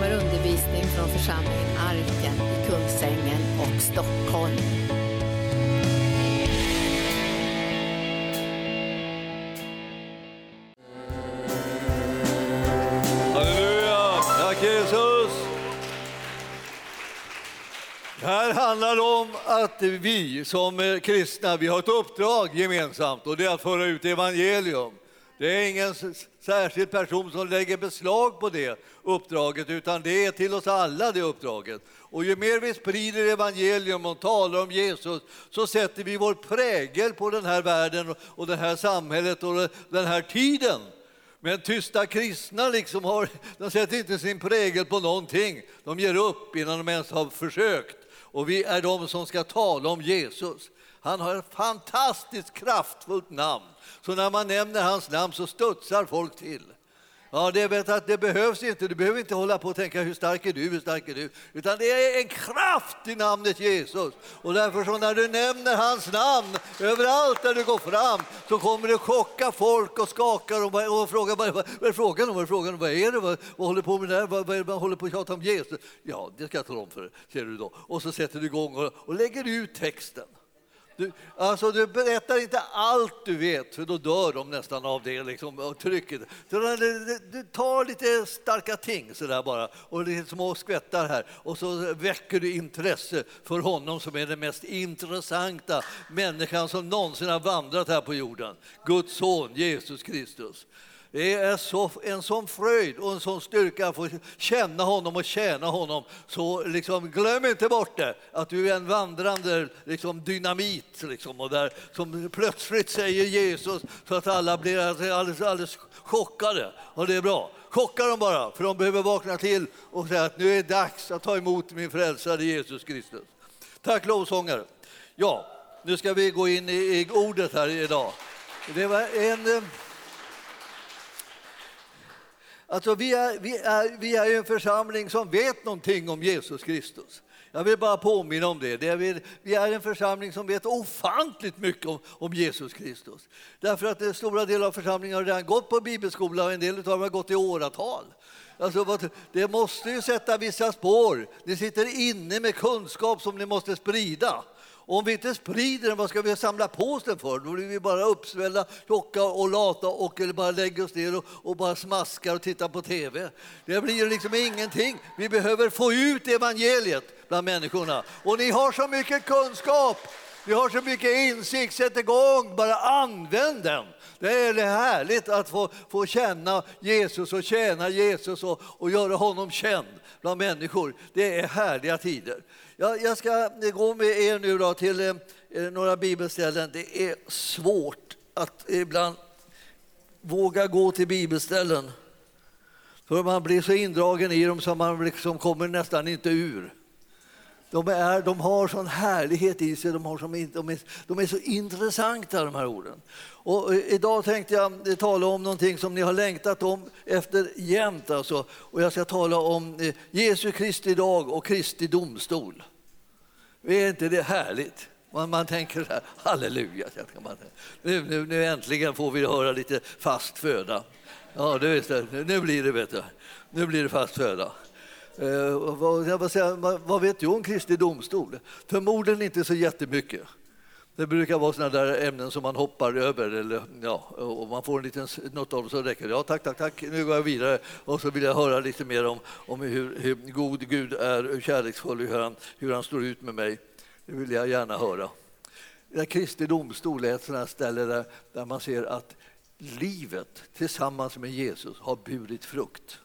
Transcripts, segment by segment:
kommer undervisning från församlingen Arken i Kungsängen och Stockholm. Halleluja! Tack Jesus! Det här handlar om att vi som kristna vi har ett uppdrag gemensamt och det är att föra ut evangelium. Det är ingen särskild person som lägger beslag på det uppdraget utan det är till oss alla det uppdraget. Och ju mer vi sprider evangelium och talar om Jesus så sätter vi vår prägel på den här världen och det här samhället och den här tiden. Men tysta kristna liksom har, de sätter inte sin prägel på någonting. De ger upp innan de ens har försökt. Och vi är de som ska tala om Jesus. Han har ett fantastiskt kraftfullt namn. Så när man nämner hans namn så studsar folk till. Ja, det, vet att det behövs inte. Du behöver inte hålla på och tänka hur stark är du, hur stark är du? Utan det är en kraft i namnet Jesus. Och därför så när du nämner hans namn överallt där du går fram så kommer det chocka folk och skaka och, och fråga vad, vad är frågan om? Vad är frågan om? Vad är det? Vad, vad håller på med det Vad, vad, vad håller på att tjata om Jesus? Ja, det ska jag tala om för ser du då. Och så sätter du igång och, och lägger ut texten. Du, alltså, du berättar inte allt du vet, för då dör de nästan av det liksom, och trycket. Du, du tar lite starka ting sådär bara, och lite små skvättar här och så väcker du intresse för honom som är den mest intressanta människan som någonsin har vandrat här på jorden. Guds son Jesus Kristus. Det är så, en sån fröjd och en sån styrka att få känna honom och tjäna honom. Så liksom, glöm inte bort det, att du är en vandrande liksom, dynamit liksom, och där, som plötsligt säger Jesus så att alla blir alldeles, alldeles chockade. Och det är bra. Chocka dem bara, för de behöver vakna till och säga att nu är det dags att ta emot min frälsare Jesus Kristus. Tack lovsångare. Ja, nu ska vi gå in i, i ordet här idag. Det var en... Eh, Alltså vi, är, vi, är, vi är en församling som vet någonting om Jesus Kristus. Jag vill bara påminna om det. det är, vi är en församling som vet ofantligt mycket om, om Jesus Kristus. Därför att en stora delar av församlingen har redan gått på bibelskola och en del av dem har gått i åratal. Alltså, det måste ju sätta vissa spår. Ni sitter inne med kunskap som ni måste sprida. Och om vi inte sprider den, vad ska vi samla på oss den för? Då blir vi bara uppsvällda, tjocka och lata och eller bara lägger oss ner och, och, bara smaskar och tittar på tv. Det blir liksom ingenting. Vi behöver få ut evangeliet bland människorna. Och ni har så mycket kunskap, ni har så mycket insikt. Sätt igång, bara använd den. Det är härligt att få, få känna Jesus och tjäna Jesus och, och göra honom känd bland människor. Det är härliga tider. Jag, jag ska eh, gå med er nu då till eh, eh, några bibelställen. Det är svårt att ibland våga gå till bibelställen. För man blir så indragen i dem så man liksom kommer nästan inte ur. De, är, de har sån härlighet i sig, de, har som, de, är, de är så intressanta de här orden. Och eh, idag tänkte jag tala om någonting som ni har längtat om efter jämt. Alltså. Och jag ska tala om Jesu Kristi dag och Kristi domstol. Är inte det härligt? Man, man tänker så här, halleluja, nu, nu, nu äntligen får vi höra lite fast föda. Ja, du vet nu blir det, vet du. Nu blir det fast föda. Eh, vad, säga, vad vet du om Kristi domstol? Förmodligen inte så jättemycket. Det brukar vara sådana där ämnen som man hoppar över eller, ja, och man får en liten, något av dem. så räcker det. Ja, tack, tack, tack, nu går jag vidare. Och så vill jag höra lite mer om, om hur, hur god Gud är, hur kärleksfull, hur han, hur han står ut med mig. Det vill jag gärna höra. Där Kristi domstol är ett sådant ställe där, där man ser att livet tillsammans med Jesus har burit frukt.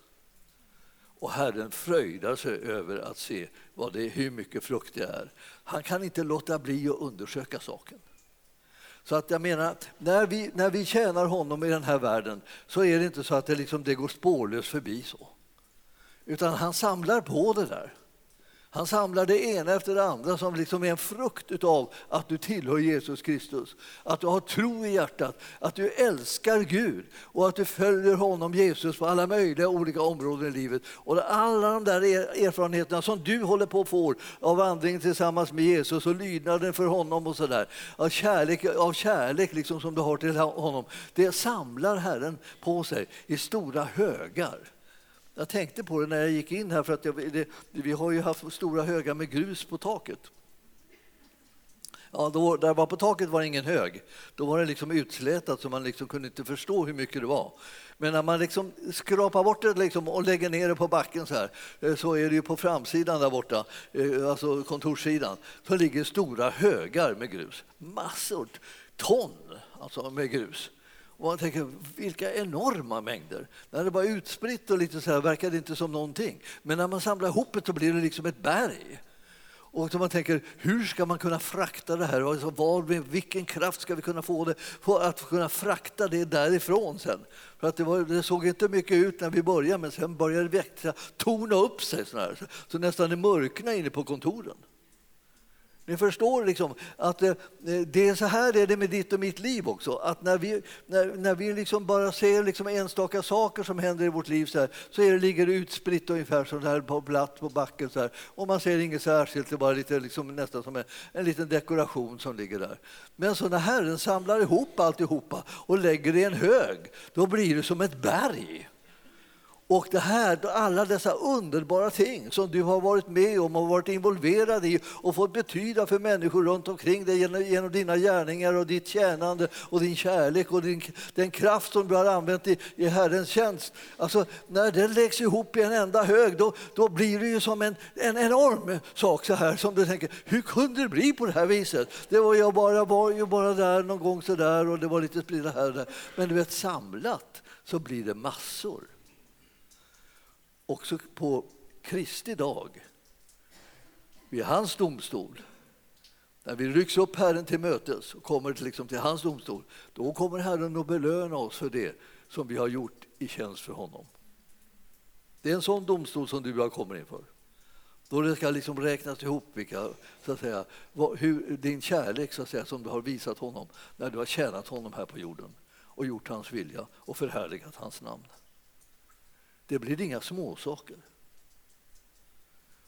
Och Herren fröjdar sig över att se vad det är, hur mycket frukt det är. Han kan inte låta bli att undersöka saken. Så att jag menar, när vi, när vi tjänar honom i den här världen så är det inte så att det, liksom, det går spårlöst förbi så. Utan han samlar på det där. Han samlar det ena efter det andra som liksom är en frukt av att du tillhör Jesus Kristus. Att du har tro i hjärtat, att du älskar Gud och att du följer honom, Jesus, på alla möjliga olika områden i livet. Och alla de där erfarenheterna som du håller på att få av vandringen tillsammans med Jesus och lydnaden för honom och sådär. Av kärlek, av kärlek liksom som du har till honom. Det samlar Herren på sig i stora högar. Jag tänkte på det när jag gick in här, för att jag, det, vi har ju haft stora högar med grus på taket. Ja, då, där var på taket var det ingen hög. Då var det liksom utslätat så man liksom kunde inte förstå hur mycket det var. Men när man liksom skrapar bort det liksom och lägger ner det på backen så här eh, så är det ju på framsidan där borta, eh, alltså kontorssidan, så ligger stora högar med grus. Massor, ton alltså med grus. Och man tänker, vilka enorma mängder! När det var utspritt och lite så här verkade det inte som någonting. Men när man samlar ihop det så blir det liksom ett berg. Och så man tänker, hur ska man kunna frakta det här? Alltså, var, vilken kraft ska vi kunna få det för att kunna frakta det därifrån sen? För att det, var, det såg inte mycket ut när vi började, men sen började det växa, torna upp sig så, här, så nästan det mörknade inne på kontoren. Ni förstår liksom att eh, det är så här det är med ditt och mitt liv också. Att när vi, när, när vi liksom bara ser liksom enstaka saker som händer i vårt liv så, här, så är det, ligger det utspritt ungefär så här på platt på backen. Så här. Och man ser inget särskilt, det är bara lite, liksom, nästan som en, en liten dekoration som ligger där. Men så när Herren samlar ihop alltihopa och lägger det i en hög, då blir det som ett berg. Och det här, alla dessa underbara ting som du har varit med om och varit involverad i och fått betyda för människor runt omkring dig genom, genom dina gärningar och ditt tjänande och din kärlek och din, den kraft som du har använt i, i Herrens tjänst. Alltså, när den läggs ihop i en enda hög då, då blir det ju som en, en enorm sak så här som du tänker, hur kunde det bli på det här viset? Det var jag bara, var ju bara där någon gång så där och det var lite spridda här och där. Men du vet, samlat så blir det massor också på Kristi dag, vid hans domstol, när vi rycks upp Herren till mötes och kommer till, liksom till hans domstol, då kommer Herren att belöna oss för det som vi har gjort i tjänst för honom. Det är en sån domstol som du och jag kommer inför. Då det ska liksom räknas ihop vilka, så att säga, hur, din kärlek så att säga, som du har visat honom när du har tjänat honom här på jorden och gjort hans vilja och förhärligat hans namn. Det blir inga småsaker.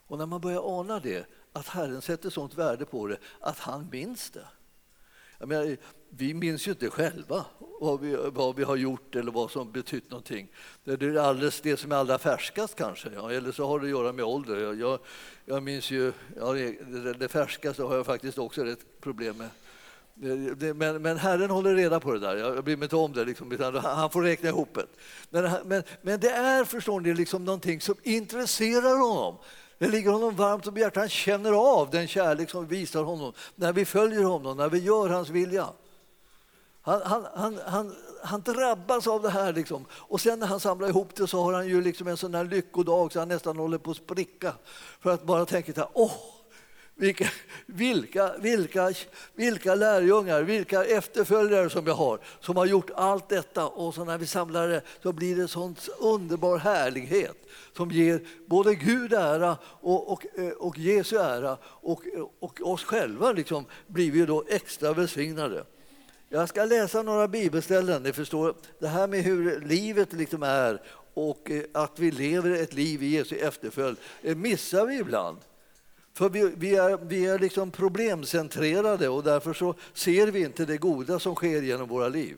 Och när man börjar ana det, att Herren sätter sånt värde på det, att han minns det. Jag menar, vi minns ju inte själva vad vi, vad vi har gjort eller vad som betytt någonting. Det är alldeles det som är allra färskast kanske, ja, eller så har det att göra med ålder. Jag, jag minns ju, ja, det, det färskaste har jag faktiskt också ett problem med. Eh, men, men Herren håller reda på det där. Jag bryr mig inte om det. Liksom, han får räkna ihop det. Men, men, men det är, förstår ni, liksom någonting som intresserar honom. Det ligger honom varmt om hjärtat. Han känner av den kärlek som visar honom när vi följer honom, när vi gör hans vilja. Han, han, han, han, han drabbas av det här. Liksom. Och sen när han samlar ihop det så har han ju liksom en sån här lyckodag så han nästan håller på att spricka. För att bara tänka åh, vilka, vilka, vilka, vilka lärjungar, vilka efterföljare som jag har som har gjort allt detta och så när vi samlar det så blir det sån underbar härlighet som ger både Gud ära och, och, eh, och Jesu ära och, och oss själva liksom blir vi då extra välsignade. Jag ska läsa några bibelställen. Ni förstår, det här med hur livet liksom är och eh, att vi lever ett liv i Jesu efterföljd eh, missar vi ibland. För vi, vi, är, vi är liksom problemcentrerade och därför så ser vi inte det goda som sker genom våra liv.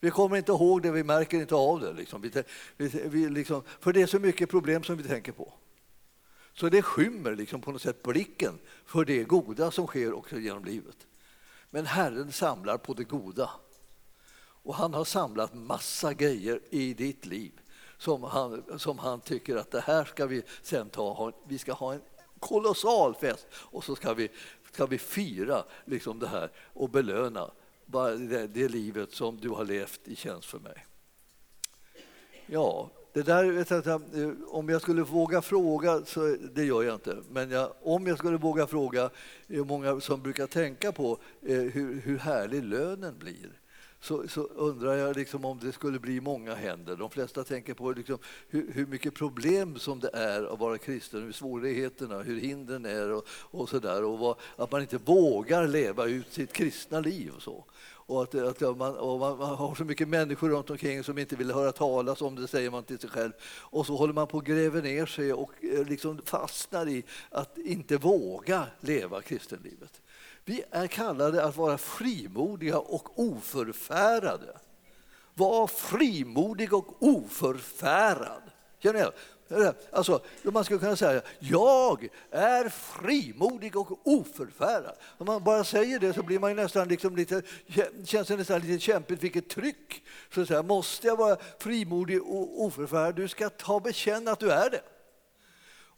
Vi kommer inte ihåg det, vi märker inte av det. Liksom. Vi, vi, liksom, för det är så mycket problem som vi tänker på. Så det skymmer liksom på något sätt blicken för det goda som sker också genom livet. Men Herren samlar på det goda. Och han har samlat massa grejer i ditt liv som han, som han tycker att det här ska vi sen ta. Vi ska ha en kolossal fest. Och så ska vi, ska vi fira liksom det här och belöna det, det livet som du har levt i tjänst för mig. Ja, det där, vet jag, om jag skulle våga fråga, så det gör jag inte, men jag, om jag skulle våga fråga, är många som brukar tänka på eh, hur, hur härlig lönen blir så, så, undrar jag liksom om det skulle bli många händer. De flesta tänker på liksom hur, hur, mycket problem som det är att vara kristen, hur svårigheterna, hur hindren är och, och så där. Och vad, att man inte vågar leva ut sitt kristna liv och så. Och att, att man, och man, har så mycket människor runt omkring som inte vill höra talas om det, säger man till sig själv. Och så håller man på att gräva ner sig och eh, liksom fastnar i att inte våga leva kristenlivet. Vi är kallade att vara frimodiga och oförfärade. Var frimodig och oförfärad. Känner ni Alltså, man skulle kunna säga jag är frimodig och oförfärad. Om man bara säger det så blir man nästan liksom lite, känns det nästan lite kämpigt vilket tryck. Så att säga, måste jag vara frimodig och oförfärad? Du ska ta bekänna att du är det.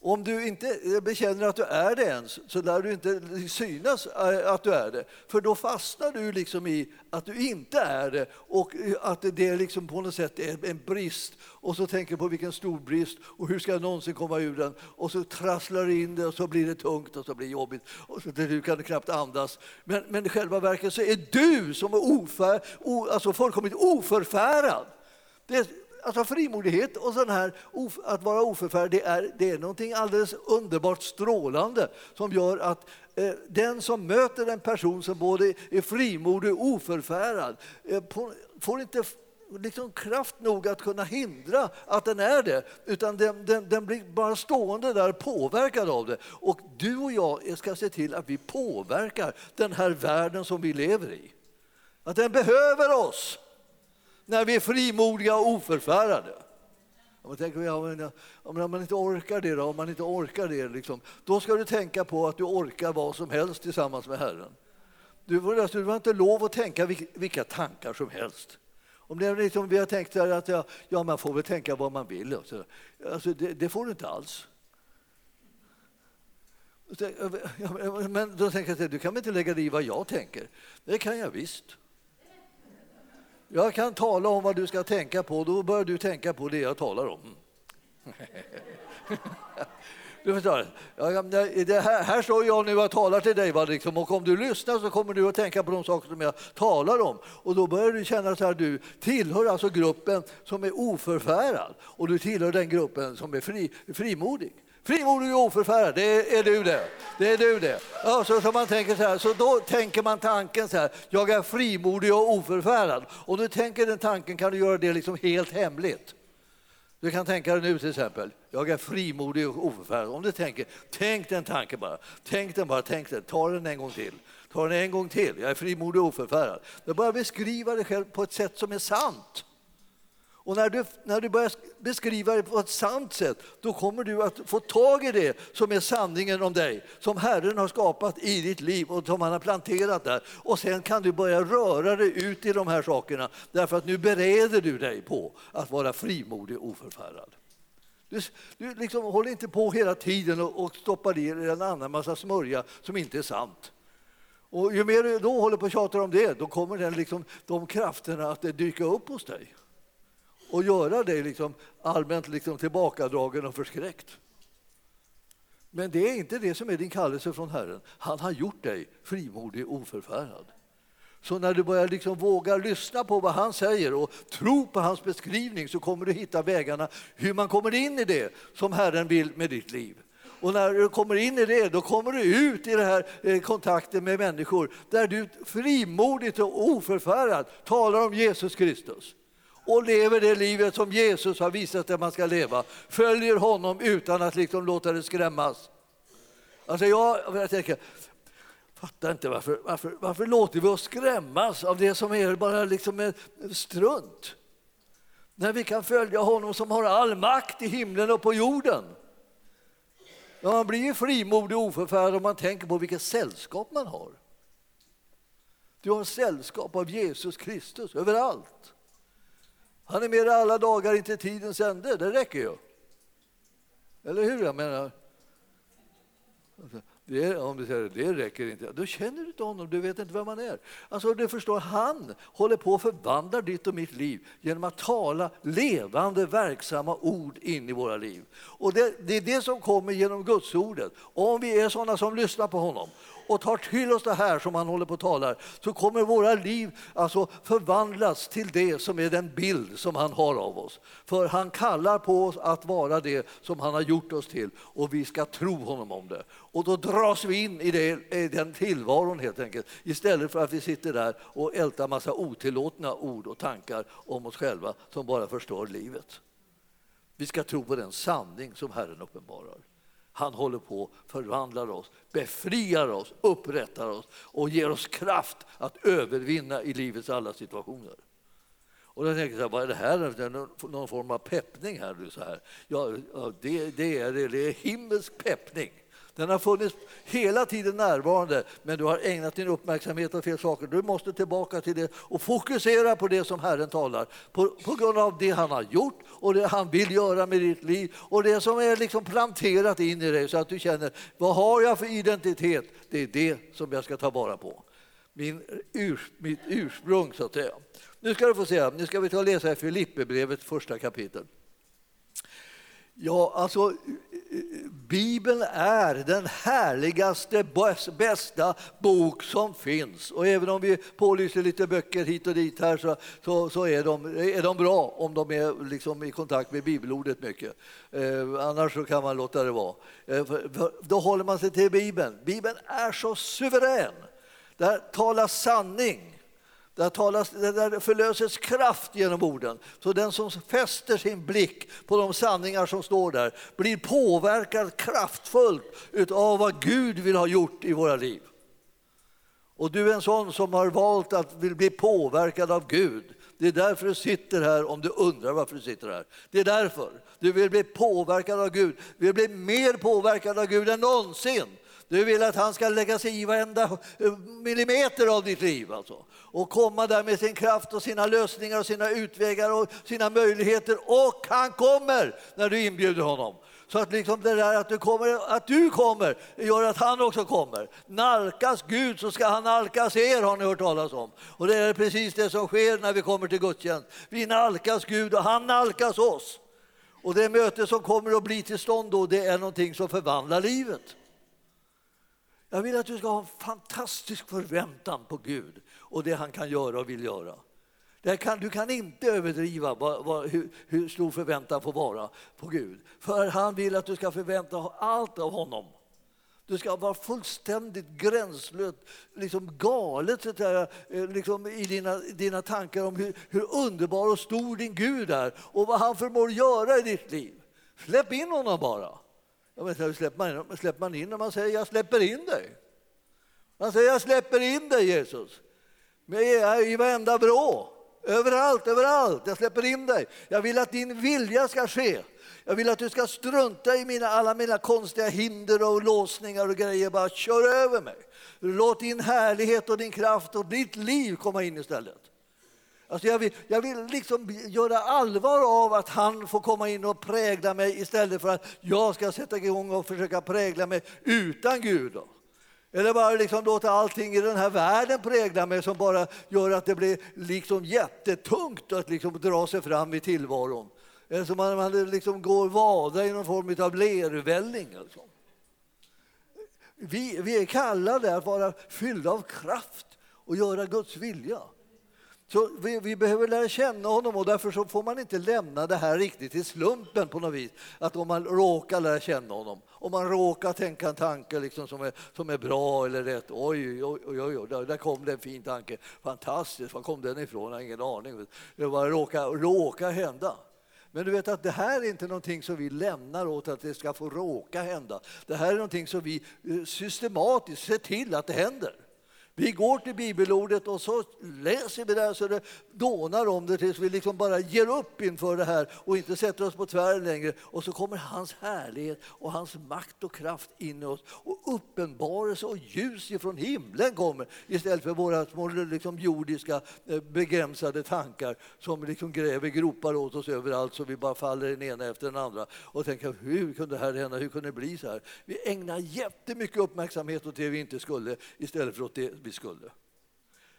Om du inte bekänner att du är det ens så lär du inte synas eh, att du är det. För då fastnar du liksom i att du inte är det och eh, att det liksom på något sätt är en brist. Och så tänker du på vilken stor brist och hur ska jag någonsin komma ur den? Och så trasslar du in det och så blir det tungt och så blir det jobbigt och så du kan knappt andas. Men, men i själva verket så är du som är ofär, o, alltså fullkomligt oförfärad. Det, alltså frimodighet och sån här, att vara oförfärd, det är, det är någonting alldeles underbart strålande som gör att eh, den som möter en person som både är frimodig och oförfärad eh, på, får inte liksom kraft nog att kunna hindra att den är det, utan den, den, den, blir bara stående där påverkad av det. Och du och jag eh, ska se till att vi påverkar den här världen som vi lever i. Att den behöver oss när vi är frimodiga och oförfärade. Om man, tänker, ja, om man inte orkar det, då, om man inte orkar det liksom, då ska du tänka på att du orkar vad som helst tillsammans med Herren. Du får, alltså, du får inte lov att tänka vilka tankar som helst. Om det är liksom, vi har tänkt att ja, ja, man får väl tänka vad man vill. Alltså, alltså det, det får du inte alls. Men då tänker jag, du kan väl inte lägga dig i vad jag tänker? Det kan jag visst. Jag kan tala om vad du ska tänka på, då bör du tänka på det jag talar om. Du förstår? Det här, här står jag nu och talar till dig, va, liksom, och om du lyssnar så kommer du att tänka på de saker som jag talar om. Och då börjar du känna att du tillhör alltså gruppen som är oförfärad och du tillhör den gruppen som är fri, frimodig. Frimodig och oförfärad, det är du det. Det är du det. Ja, så, så, man tänker så, här, så då tänker man tanken så här, jag är frimodig och oförfärad. Och du tänker den tanken kan du göra det liksom helt hemligt. Du kan tänka dig nu till exempel, jag är frimodig och oförfärad. Om du tänker, tänk den tanken bara. Tänk den bara, tänk den. Ta den en gång till. Ta den en gång till. Jag är frimodig och oförfärad. Du bara beskriva dig själv på ett sätt som är sant. Och när du, när du börjar beskriva det på ett sant sätt, då kommer du att få tag i det som är sanningen om dig, som Herren har skapat i ditt liv och som han har planterat där. Och sen kan du börja röra dig ut i de här sakerna, därför att nu bereder du dig på att vara frimodig och oförfärad. Du, du liksom håller inte på hela tiden och, och stoppar i dig en annan massa smörja som inte är sant. Och ju mer du då håller på och tjatar om det, då kommer den liksom, de krafterna att dyka upp hos dig och göra dig liksom allmänt liksom tillbakadragen och förskräckt. Men det är inte det som är din kallelse från Herren. Han har gjort dig frimodig och oförfärad. Så när du börjar liksom våga lyssna på vad han säger och tro på hans beskrivning så kommer du hitta vägarna hur man kommer in i det som Herren vill med ditt liv. Och när du kommer in i det, då kommer du ut i den här eh, kontakten med människor där du frimodigt och oförfärad talar om Jesus Kristus och lever det livet som Jesus har visat att man ska leva. Följer honom utan att liksom låta det skrämmas. Alltså jag, jag tänker, fattar inte varför, varför, varför låter vi oss skrämmas av det som är bara liksom strunt? När vi kan följa honom som har all makt i himlen och på jorden. man blir ju frimodig och oförfärad om man tänker på vilket sällskap man har. Du har sällskap av Jesus Kristus överallt. Han är med dig alla dagar inte tidens ände, det räcker ju. Eller hur? Jag menar, det, om du säger det räcker inte, då känner du inte honom, du vet inte vem han är. Alltså, du förstår, han håller på att förvandla ditt och mitt liv genom att tala levande, verksamma ord in i våra liv. Och det, det är det som kommer genom Guds ordet. Om vi är sådana som lyssnar på honom och tar till oss det här som han håller på att tala så kommer våra liv alltså förvandlas till det som är den bild som han har av oss. För han kallar på oss att vara det som han har gjort oss till och vi ska tro honom om det. Och då dras vi in i, det, i den tillvaron helt enkelt istället för att vi sitter där och ältar massa otillåtna ord och tankar om oss själva som bara förstör livet. Vi ska tro på den sanning som Herren uppenbarar. Han håller på att förvandla oss, befriar oss, upprättar oss och ger oss kraft att övervinna i livets alla situationer. Och då tänker jag, vad är det här? Det är någon form av peppning här. Så här. Ja, det, det, är, det är himmelsk peppning. Den har funnits hela tiden närvarande, men du har ägnat din uppmärksamhet åt fel saker. Du måste tillbaka till det och fokusera på det som Herren talar, på, på grund av det han har gjort och det han vill göra med ditt liv och det som är liksom planterat in i dig så att du känner, vad har jag för identitet? Det är det som jag ska ta vara på. Min urs, mitt ursprung, så att säga. Nu ska du få se, nu ska vi ta och läsa i Filipperbrevet första kapitel. Ja, alltså eh, eh, Bibeln är den härligaste, bästa bok som finns. Och även om vi pålyser lite böcker hit och dit här så, så, så är, de, är de bra om de är liksom i kontakt med bibelordet mycket. Eh, annars så kan man låta det vara. Eh, för, för, då håller man sig till Bibeln. Bibeln är så suverän. Där talas sanning. Där, talas, där förlöses kraft genom orden. Så den som fäster sin blick på de sanningar som står där blir påverkad kraftfullt av vad Gud vill ha gjort i våra liv. Och du är en sån som har valt att vill bli påverkad av Gud. Det är därför du sitter här, om du undrar varför du sitter här. Det är därför. Du vill bli påverkad av Gud. Du vill bli mer påverkad av Gud än någonsin. Du vill att han ska lägga sig i varenda eh, millimeter av ditt liv. Alltså. Och komma där med sin kraft och sina lösningar och sina utvägar och sina möjligheter. Och han kommer när du inbjuder honom. Så att liksom det där att du, kommer, att du kommer gör att han också kommer. Nalkas Gud så ska han nalkas er, har ni hört talas om. Och det är precis det som sker när vi kommer till gudstjänst. Vi nalkas Gud och han nalkas oss. Och det möte som kommer att bli till stånd då, det är någonting som förvandlar livet. Jag vill att du ska ha en fantastisk förväntan på Gud och det han kan göra och vill göra. Kan, du kan inte överdriva vad, vad, hur, hur stor förväntan får vara på Gud. För han vill att du ska förvänta allt av honom. Du ska vara fullständigt gränslöst, liksom galet så där, eh, liksom i dina, dina tankar om hur, hur underbar och stor din Gud är och vad han förmår göra i ditt liv. Släpp in honom bara. Ja, men hur släpper man, in, släpper man in när man säger jag släpper in dig? Man säger jag släpper in dig Jesus. I varenda vrå, överallt, överallt. Jag släpper in dig. Jag vill att din vilja ska ske. Jag vill att du ska strunta i mina, alla mina konstiga hinder och låsningar och grejer. Bara kör över mig. Låt din härlighet och din kraft och ditt liv komma in istället. Alltså jag vill, jag vill liksom göra allvar av att han får komma in och prägla mig istället för att jag ska sätta igång och försöka prägla mig utan Gud. Då. Eller bara liksom låta allting i den här världen prägla mig som bara gör att det blir liksom jättetungt att liksom dra sig fram i tillvaron. Eller som man, man liksom går och vadar i någon form av lervälling. Alltså. Vi, vi är kallade att vara fyllda av kraft och göra Guds vilja. Så vi, vi, behöver lära känna honom och därför så får man inte lämna det här riktigt till slumpen på något vis. Att om man råkar lära känna honom, om man råkar tänka en tanke liksom som, är, som är bra eller rätt. Oj, oj, oj, oj där, där kom det en fin tanke. Fantastiskt, var kom den ifrån? Jag har ingen aning. Det bara råkar, råkar hända. Men du vet att det här är inte någonting som vi lämnar åt att det ska få råka hända. Det här är någonting som vi eh, systematiskt ser till att det händer. Vi går till bibelordet och så läser vi där så det dånar om det tills vi liksom bara ger upp inför det här och inte sätter oss på tvären längre. Och så kommer hans härlighet och hans makt och kraft in i oss och uppenbarelse och ljus ifrån himlen kommer istället för våra små liksom jordiska eh, begränsade tankar som liksom gräver gropar åt oss överallt så vi bara faller den ena efter den andra och tänker hur kunde det här hända, hur kunde det bli så här? Vi ägnar jättemycket uppmärksamhet åt det vi inte skulle istället för åt det vi skulle.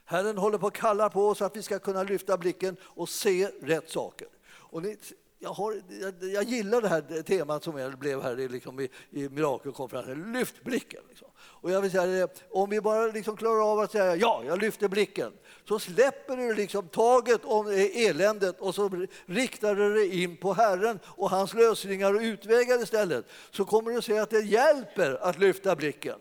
Herren håller på att kalla på oss att vi ska kunna lyfta blicken och se rätt saker. Och ni, jag, har, jag, jag, gillar det här temat som jag blev här liksom i, i mirakelkonferensen, lyft blicken. Liksom. Och jag vill säga om vi bara liksom klarar av att säga ja, jag lyfter blicken, så släpper du liksom taget om eländet och så riktar du det in på Herren och hans lösningar och utvägar istället. Så kommer du att se att det hjälper att lyfta blicken.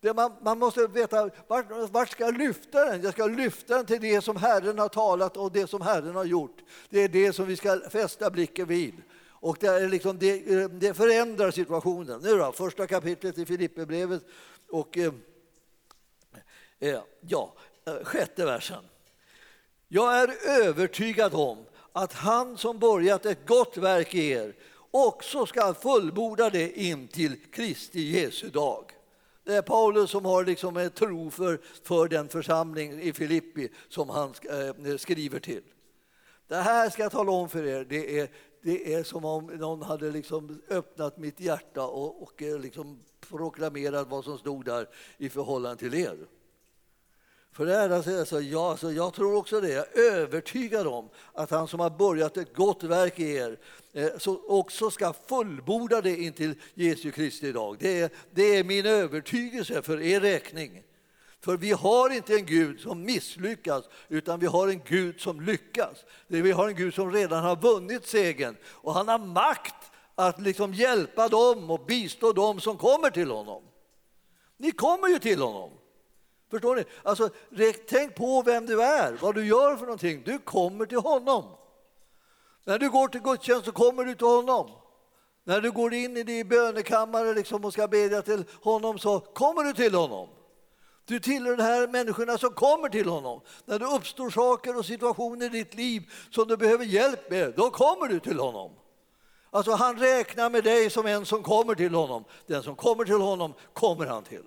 Man, man, måste veta vart, vart ska jag lyfta den? Jag ska lyfta den till det som Herren har talat och det som Herren har gjort. Det är det som vi ska fästa blicken vid. Och det, är liksom, det, eh, det förändrar situationen. Nu då, första kapitlet i Filipperbrevet och eh, eh ja, eh, sjätte versen. Jag är övertygad om att han som börjat ett gott verk i er också ska fullborda det in till Kristi Jesu dag. Det är Paulus som har liksom en tro för, för den församling i Filippi som han eh, skriver till. Det här ska jag tala om för er. Det är, det är som om någon hade liksom öppnat mitt hjärta och, och eh, liksom proklamerat vad som stod där i förhållande till er. För det är alltså, alltså, jag, alltså, jag tror också det. Jag är övertygad om att han som har börjat ett gott verk i er eh, så också ska fullborda det intill Jesu Kristi dag. Det är, det är min övertygelse för er räkning. För vi har inte en Gud som misslyckas, utan vi har en Gud som lyckas. Vi har en Gud som redan har vunnit segern och han har makt att liksom hjälpa dem och bistå dem som kommer till honom. Ni kommer ju till honom. Förstår ni? Alltså, tänk på vem du är, vad du gör för någonting. Du kommer till honom. När du går till gudstjänst så kommer du till honom. När du går in i din bönekammare liksom och ska bedja till honom så kommer du till honom. Du tillhör de här människorna som kommer till honom. När det uppstår saker och situationer i ditt liv som du behöver hjälp med, då kommer du till honom. Alltså han räknar med dig som en som kommer till honom. Den som kommer till honom kommer han till.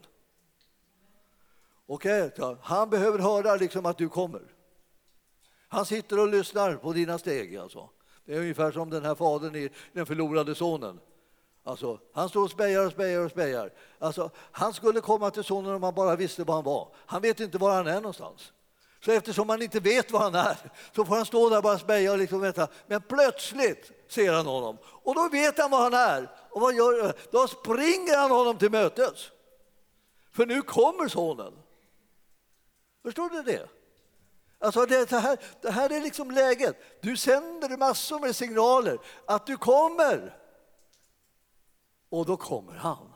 Okej, okay, han behöver höra liksom att du kommer. Han sitter och lyssnar på dina steg. Alltså. Det är ungefär som den här fadern i den förlorade sonen. Alltså, han står och spejar och spejar och spejar. Alltså, han skulle komma till sonen om han bara visste var han var. Han vet inte var han är någonstans. Så eftersom han inte vet var han är så får han stå där och bara speja och liksom vänta. Men plötsligt ser han honom och då vet han var han är. Och vad gör Då springer han honom till mötes. För nu kommer sonen. Förstår du det? Alltså det, här, det här är liksom läget. Du sänder massor med signaler att du kommer. Och då kommer han.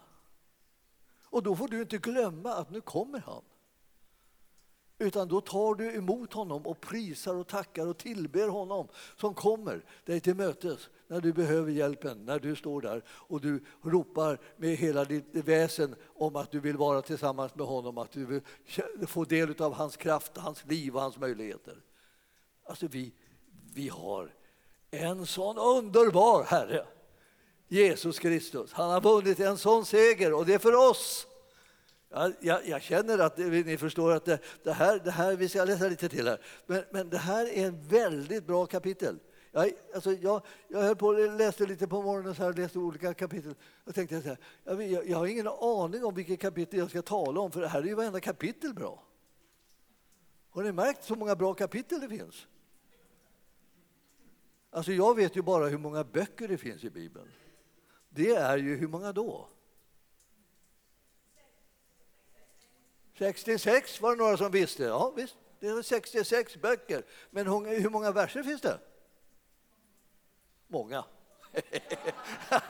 Och då får du inte glömma att nu kommer han. Utan då tar du emot honom och prisar och tackar och tillber honom som kommer dig till mötes när du behöver hjälpen, när du står där och du ropar med hela ditt väsen om att du vill vara tillsammans med honom, att du vill få del av hans kraft, hans liv och hans möjligheter. Alltså vi, vi har en sån underbar Herre, Jesus Kristus. Han har vunnit en sån seger och det är för oss. Jag, jag, känner att ni förstår att det, det, här, det här, vi ska läsa lite till här, men, men det här är en väldigt bra kapitel. Jag, alltså jag, jag höll på läste lite på morgonen, så här, läste olika kapitel. och tänkte så här, jag, jag, har ingen aning om vilket kapitel jag ska tala om, för det här är ju varenda kapitel bra. Har ni märkt så många bra kapitel det finns? Alltså jag vet ju bara hur många böcker det finns i Bibeln. Det är ju hur många då? 66 var det några som visste. Ja, visst, det är 66 böcker. Men hur många verser finns det? Många.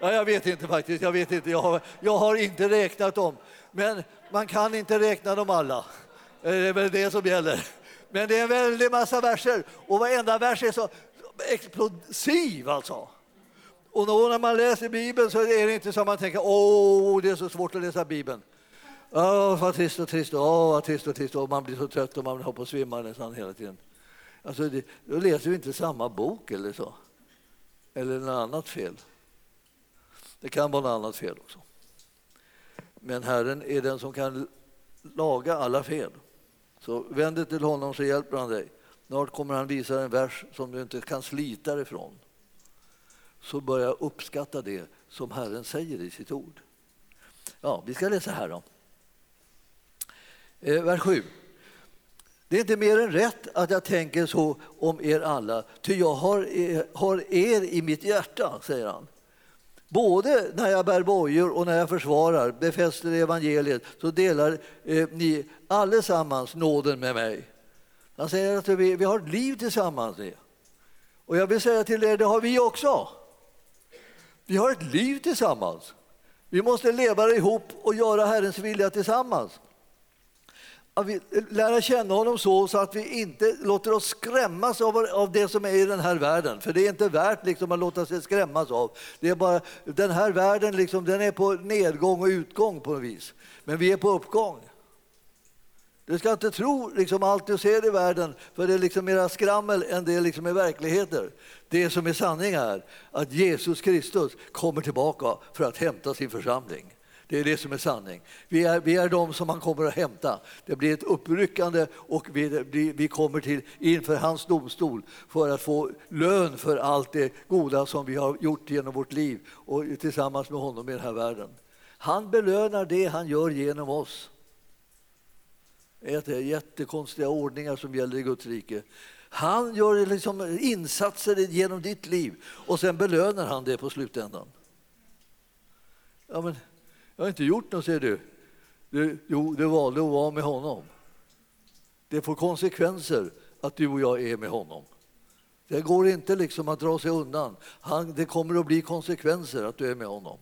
ja, jag vet inte faktiskt. Jag, vet inte. Jag, har, jag har inte räknat dem. Men man kan inte räkna dem alla. Det är väl det som gäller. Men det är en väldig massa verser och varenda vers är så explosiv alltså. Och då när man läser Bibeln så är det inte så att man tänker åh, det är så svårt att läsa Bibeln. Åh, vad trist och trist, åh, vad trist och trist, och man blir så trött och man håller på att svimma nästan hela tiden. Alltså, det, då läser vi inte samma bok eller så. Eller något annat fel. Det kan vara något annat fel också. Men Herren är den som kan laga alla fel. Så vänd dig till honom så hjälper han dig. Snart kommer han visa en vers som du inte kan slita dig ifrån. Så börja uppskatta det som Herren säger i sitt ord. Ja, vi ska läsa här då. Eh, vers 7. Det är inte mer än rätt att jag tänker så om er alla, ty jag har, er, har er i mitt hjärta, säger han. Både när jag bär bojor och när jag försvarar, befäster evangeliet, så delar eh, ni allesammans nåden med mig. Han säger att vi, vi har ett liv tillsammans. Och jag vill säga till er, det har vi också. Vi har ett liv tillsammans. Vi måste leva ihop och göra Herrens vilja tillsammans att vi lära känna honom så, så att vi inte låter oss skrämmas av, av det som är i den här världen. För det är inte värt liksom, att låta sig skrämmas av. Det är bara, den här världen liksom, den är på nedgång och utgång på något vis. Men vi är på uppgång. Du ska inte tro liksom allt du ser i världen, för det är liksom mera skrammel än det liksom är verkligheter. Det som är sanning är att Jesus Kristus kommer tillbaka för att hämta sin församling. Det är det som är sanning. Vi är, vi är de som han kommer att hämta. Det blir ett uppryckande och vi, vi kommer till inför hans domstol för att få lön för allt det goda som vi har gjort genom vårt liv och tillsammans med honom i den här världen. Han belönar det han gör genom oss. Det är jättekonstiga ordningar som gäller i Guds rike. Han gör liksom insatser genom ditt liv och sen belönar han det på slutändan. Ja, men jag har inte gjort något, säger du. du jo, du valde att vara med honom. Det får konsekvenser att du och jag är med honom. Det går inte liksom att dra sig undan. Han, det kommer att bli konsekvenser att du är med honom.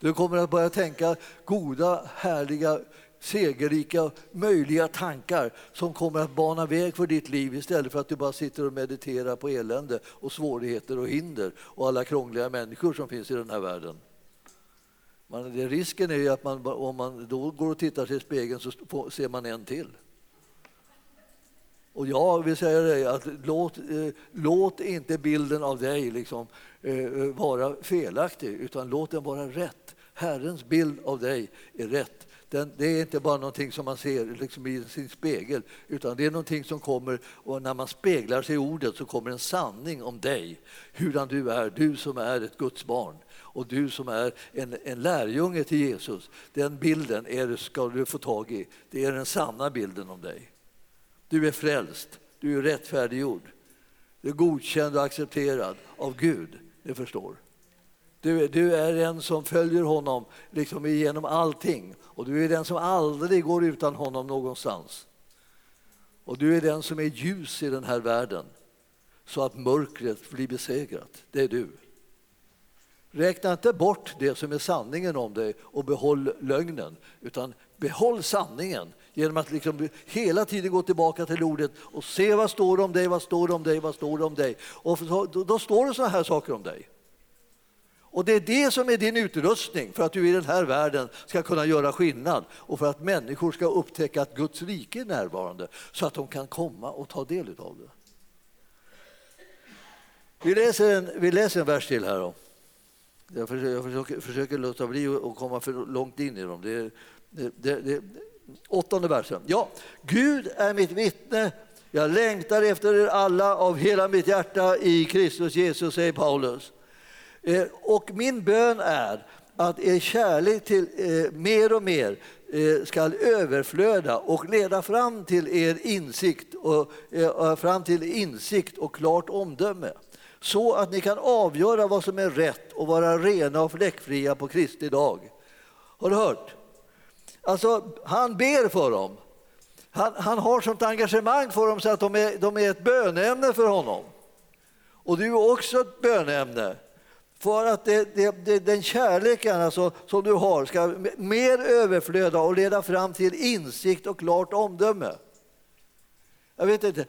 Du kommer att börja tänka goda, härliga, segerrika, möjliga tankar som kommer att bana väg för ditt liv istället för att du bara sitter och mediterar på elände och svårigheter och hinder och alla krångliga människor som finns i den här världen. Man, det, risken är ju att man, om man då går och tittar sig i spegeln så ser man en till. Och jag vill säga dig att låt, eh, låt inte bilden av dig liksom, eh, eh, vara felaktig, utan låt den vara rätt. Herrens bild av dig är rätt. Den, det är inte bara någonting som man ser liksom i sin spegel, utan det är någonting som kommer och när man speglar sig i ordet så kommer en sanning om dig, hurdan du är, du som är ett Guds barn och du som är en, en lärjunge till Jesus. Den bilden är, ska du få tag i. Det är den sanna bilden om dig. Du är frälst, du är rättfärdiggjord. Du är godkänd och accepterad av Gud, ni förstår. Du, du, är den som följer honom liksom genom allting och du är den som aldrig går utan honom någonstans. Och du är den som är ljus i den här världen så att mörkret blir besegrat. Det är du. Räkna inte bort det som är sanningen om dig och behåll lögnen, utan behåll sanningen genom att liksom hela tiden gå tillbaka till ordet och se vad står det om dig, vad står det om dig, vad står det om dig. Och då, står det sådana här saker om dig. Och det är det som är din utrustning för att du i den här världen ska kunna göra skillnad och för att människor ska upptäcka att Guds rike är närvarande så att de kan komma och ta del av det. Vi läser en, vi läser en vers till här. Då. Jag försöker, jag försöker, försöker låta bli att komma för långt in i dem. Det, det, det, det, åttonde versen. Ja, Gud är mitt vittne. Jag längtar efter er alla av hela mitt hjärta i Kristus Jesus, säger Paulus. Eh, och min bön är att er kärlek till eh, mer och mer eh, ska överflöda och leda fram till er insikt och, eh, fram till insikt och klart omdöme så att ni kan avgöra vad som är rätt och vara rena och fläckfria på Kristi dag. Har du hört? Alltså, han ber för dem. Han, han har sånt engagemang för dem så att de är, de är ett bönämne för honom. Och du är också ett bönämne. För att det, det, det, den kärleken alltså, som du har ska mer överflöda och leda fram till insikt och klart omdöme. Jag vet inte,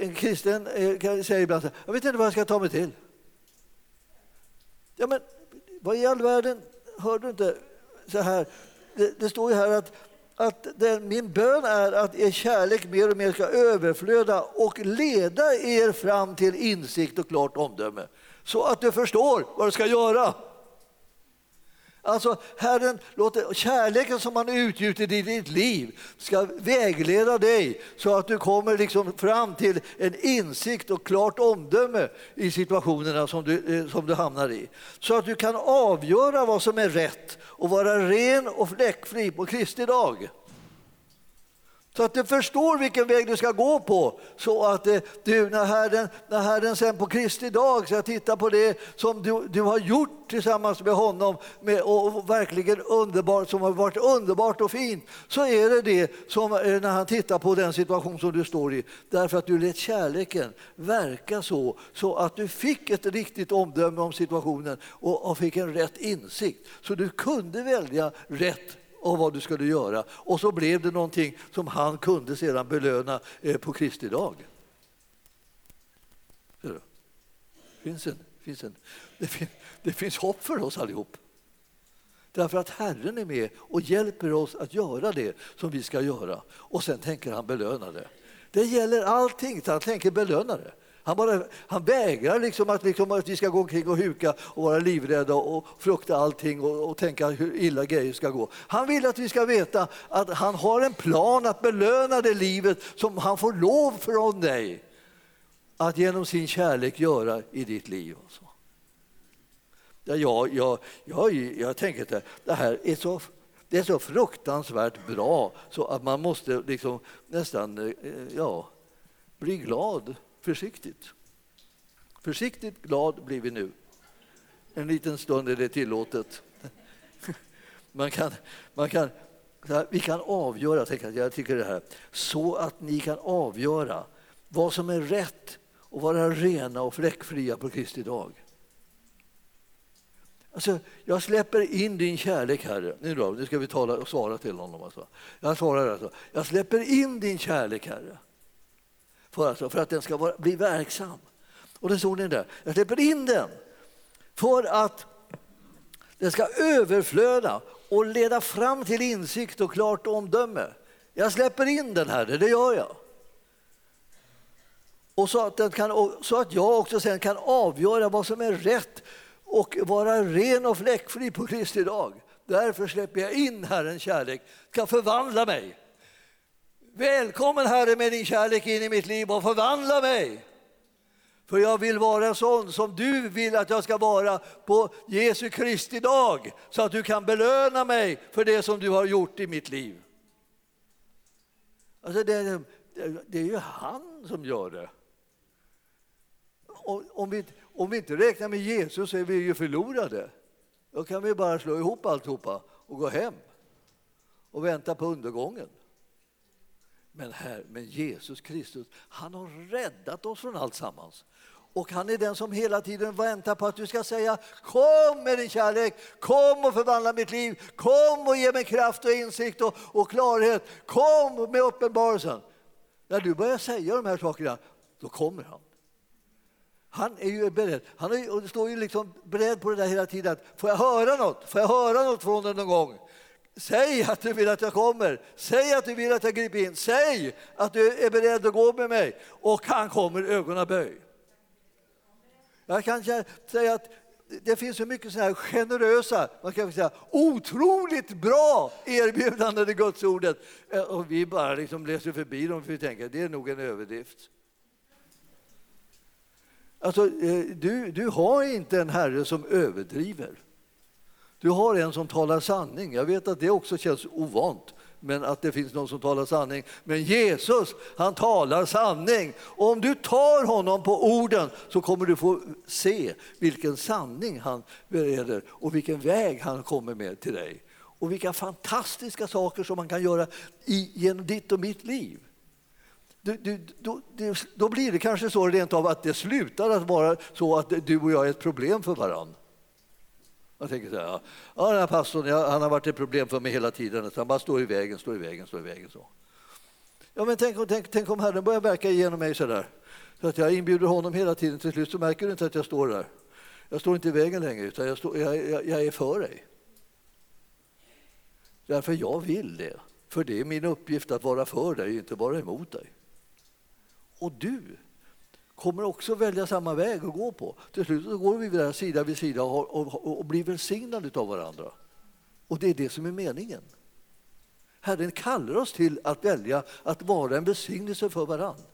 en kristen eh, säger ibland så här, jag vet inte vad jag ska ta mig till. Ja, men vad i all världen, hör du inte så här? Det, det står ju här att, att den, min bön är att er kärlek mer och mer ska överflöda och leda er fram till insikt och klart omdöme. Så att du förstår vad du ska göra. Alltså Herren låter kärleken som han utgjutit i ditt liv ska vägleda dig så att du kommer liksom fram till en insikt och klart omdöme i situationerna som du, eh, som du hamnar i. Så att du kan avgöra vad som är rätt och vara ren och fläckfri på Kristi dag. Så att du förstår vilken väg du ska gå på. Så att eh, du, när Herren, när Herren sen på Kristi dag ska titta på det som du, du har gjort tillsammans med honom med, och verkligen underbart, som har varit underbart och fint, så är det det som eh, när han tittar på den situation som du står i. Därför att du lät kärleken verka så, så att du fick ett riktigt omdöme om situationen och, och fick en rätt insikt. Så du kunde välja rätt och vad du skulle göra. Och så blev det någonting som han kunde sedan belöna eh, på Kristi dag. Finns en, finns en, det, finns, det finns hopp för oss allihop. Därför att Herren är med och hjälper oss att göra det som vi ska göra. Och sen tänker han belöna det. Det gäller allting, han tänker belöna det. Han, bara, han vägrar liksom att, liksom att vi ska gå omkring och huka och vara livrädda och frukta allting och, och tänka hur illa grejer ska gå. Han vill att vi ska veta att han har en plan att belöna det livet som han får lov från dig att genom sin kärlek göra i ditt liv. Ja, Jag, jag, jag, jag tänker att det här är så, det är så fruktansvärt bra så att man måste liksom nästan eh, ja, bli glad försiktigt. Försiktigt glad blir vi nu. En liten stund är det tillåtet. Man kan, man kan, vi kan avgöra, jag tycker det här, så att ni kan avgöra vad som är rätt och vara rena och fläckfria på Kristi dag. Alltså, jag släpper in din kärlek, Herre. Nu, då, nu ska vi tala och svara till honom. Alltså. Jag svarar alltså. Jag släpper in din kärlek, Herre. För, alltså, för att den ska vara, bli verksam. Och det såg ni där. Jag släpper in den för att den ska överflöda och leda fram till insikt och klart omdöme. Jag släpper in den, Herre, det gör jag. Och så att, den kan, så att jag också sen kan avgöra vad som är rätt och vara ren och fläckfri på Kristi dag. Därför släpper jag in Herrens kärlek, ska förvandla mig. Välkommen Herre med din kärlek in i mitt liv och förvandla mig. För jag vill vara sån som du vill att jag ska vara på Jesu Kristi dag så att du kan belöna mig för det som du har gjort i mitt liv. Alltså det, det, det är ju han som gör det. Om vi, om vi inte räknar med Jesus så är vi ju förlorade. Då kan vi bara slå ihop alltihopa och gå hem och vänta på undergången. Men, här, men Jesus Kristus, han har räddat oss från allt sammans. Och han är den som hela tiden väntar på att du ska säga kom med din kärlek, kom och förvandla mitt liv, kom och ge mig kraft och insikt och, och klarhet, kom med uppenbarelsen. När du börjar säga de här sakerna, då kommer han. Han är ju beredd. Han är, står ju liksom beredd på det där hela tiden. Får jag höra något? Får jag höra något från dig någon gång? Säg att du vill att jag kommer. Säg att du vill att jag griper in. Säg att du är beredd att gå med mig. Och han kommer ögonaböj. Jag kan säga att det finns så mycket så här generösa, man kan säga otroligt bra erbjudanden i Guds ordet. Eh, och vi bara liksom läser förbi dem för vi tänker att det är nog en överdrift. Alltså, eh, du, du har inte en herre som överdriver. Du har en som talar sanning. Jag vet att det också känns ovant, men att det finns någon som talar sanning. Men Jesus, han talar sanning. Och om du tar honom på orden så kommer du få se vilken sanning han bereder och vilken väg han kommer med till dig. Och vilka fantastiska saker som man kan göra i, genom ditt och mitt liv. Du, du, då, då, blir det kanske så rent av att det slutar att vara så att du och jag är ett problem för varandra. Jag tänker så här, ja, den här pastorn han har varit ett problem för mig hela tiden. Han bara står i vägen, står i vägen, står i vägen. Så. Ja, men tänk, tänk, tänk om Herren börjar verka igenom mig så där. Så att jag inbjuder honom hela tiden. Till slut så märker du inte att jag står där. Jag står inte i vägen längre, utan jag, står, jag, jag, jag är för dig. Därför jag vill det. För det är min uppgift att vara för dig, inte vara emot dig. Och du kommer också välja samma väg att gå på. Till slut så går vi där sida vid sida och, och, och blir välsignade av varandra. Och det är det som är meningen. Herren kallar oss till att välja att vara en välsignelse för varandra.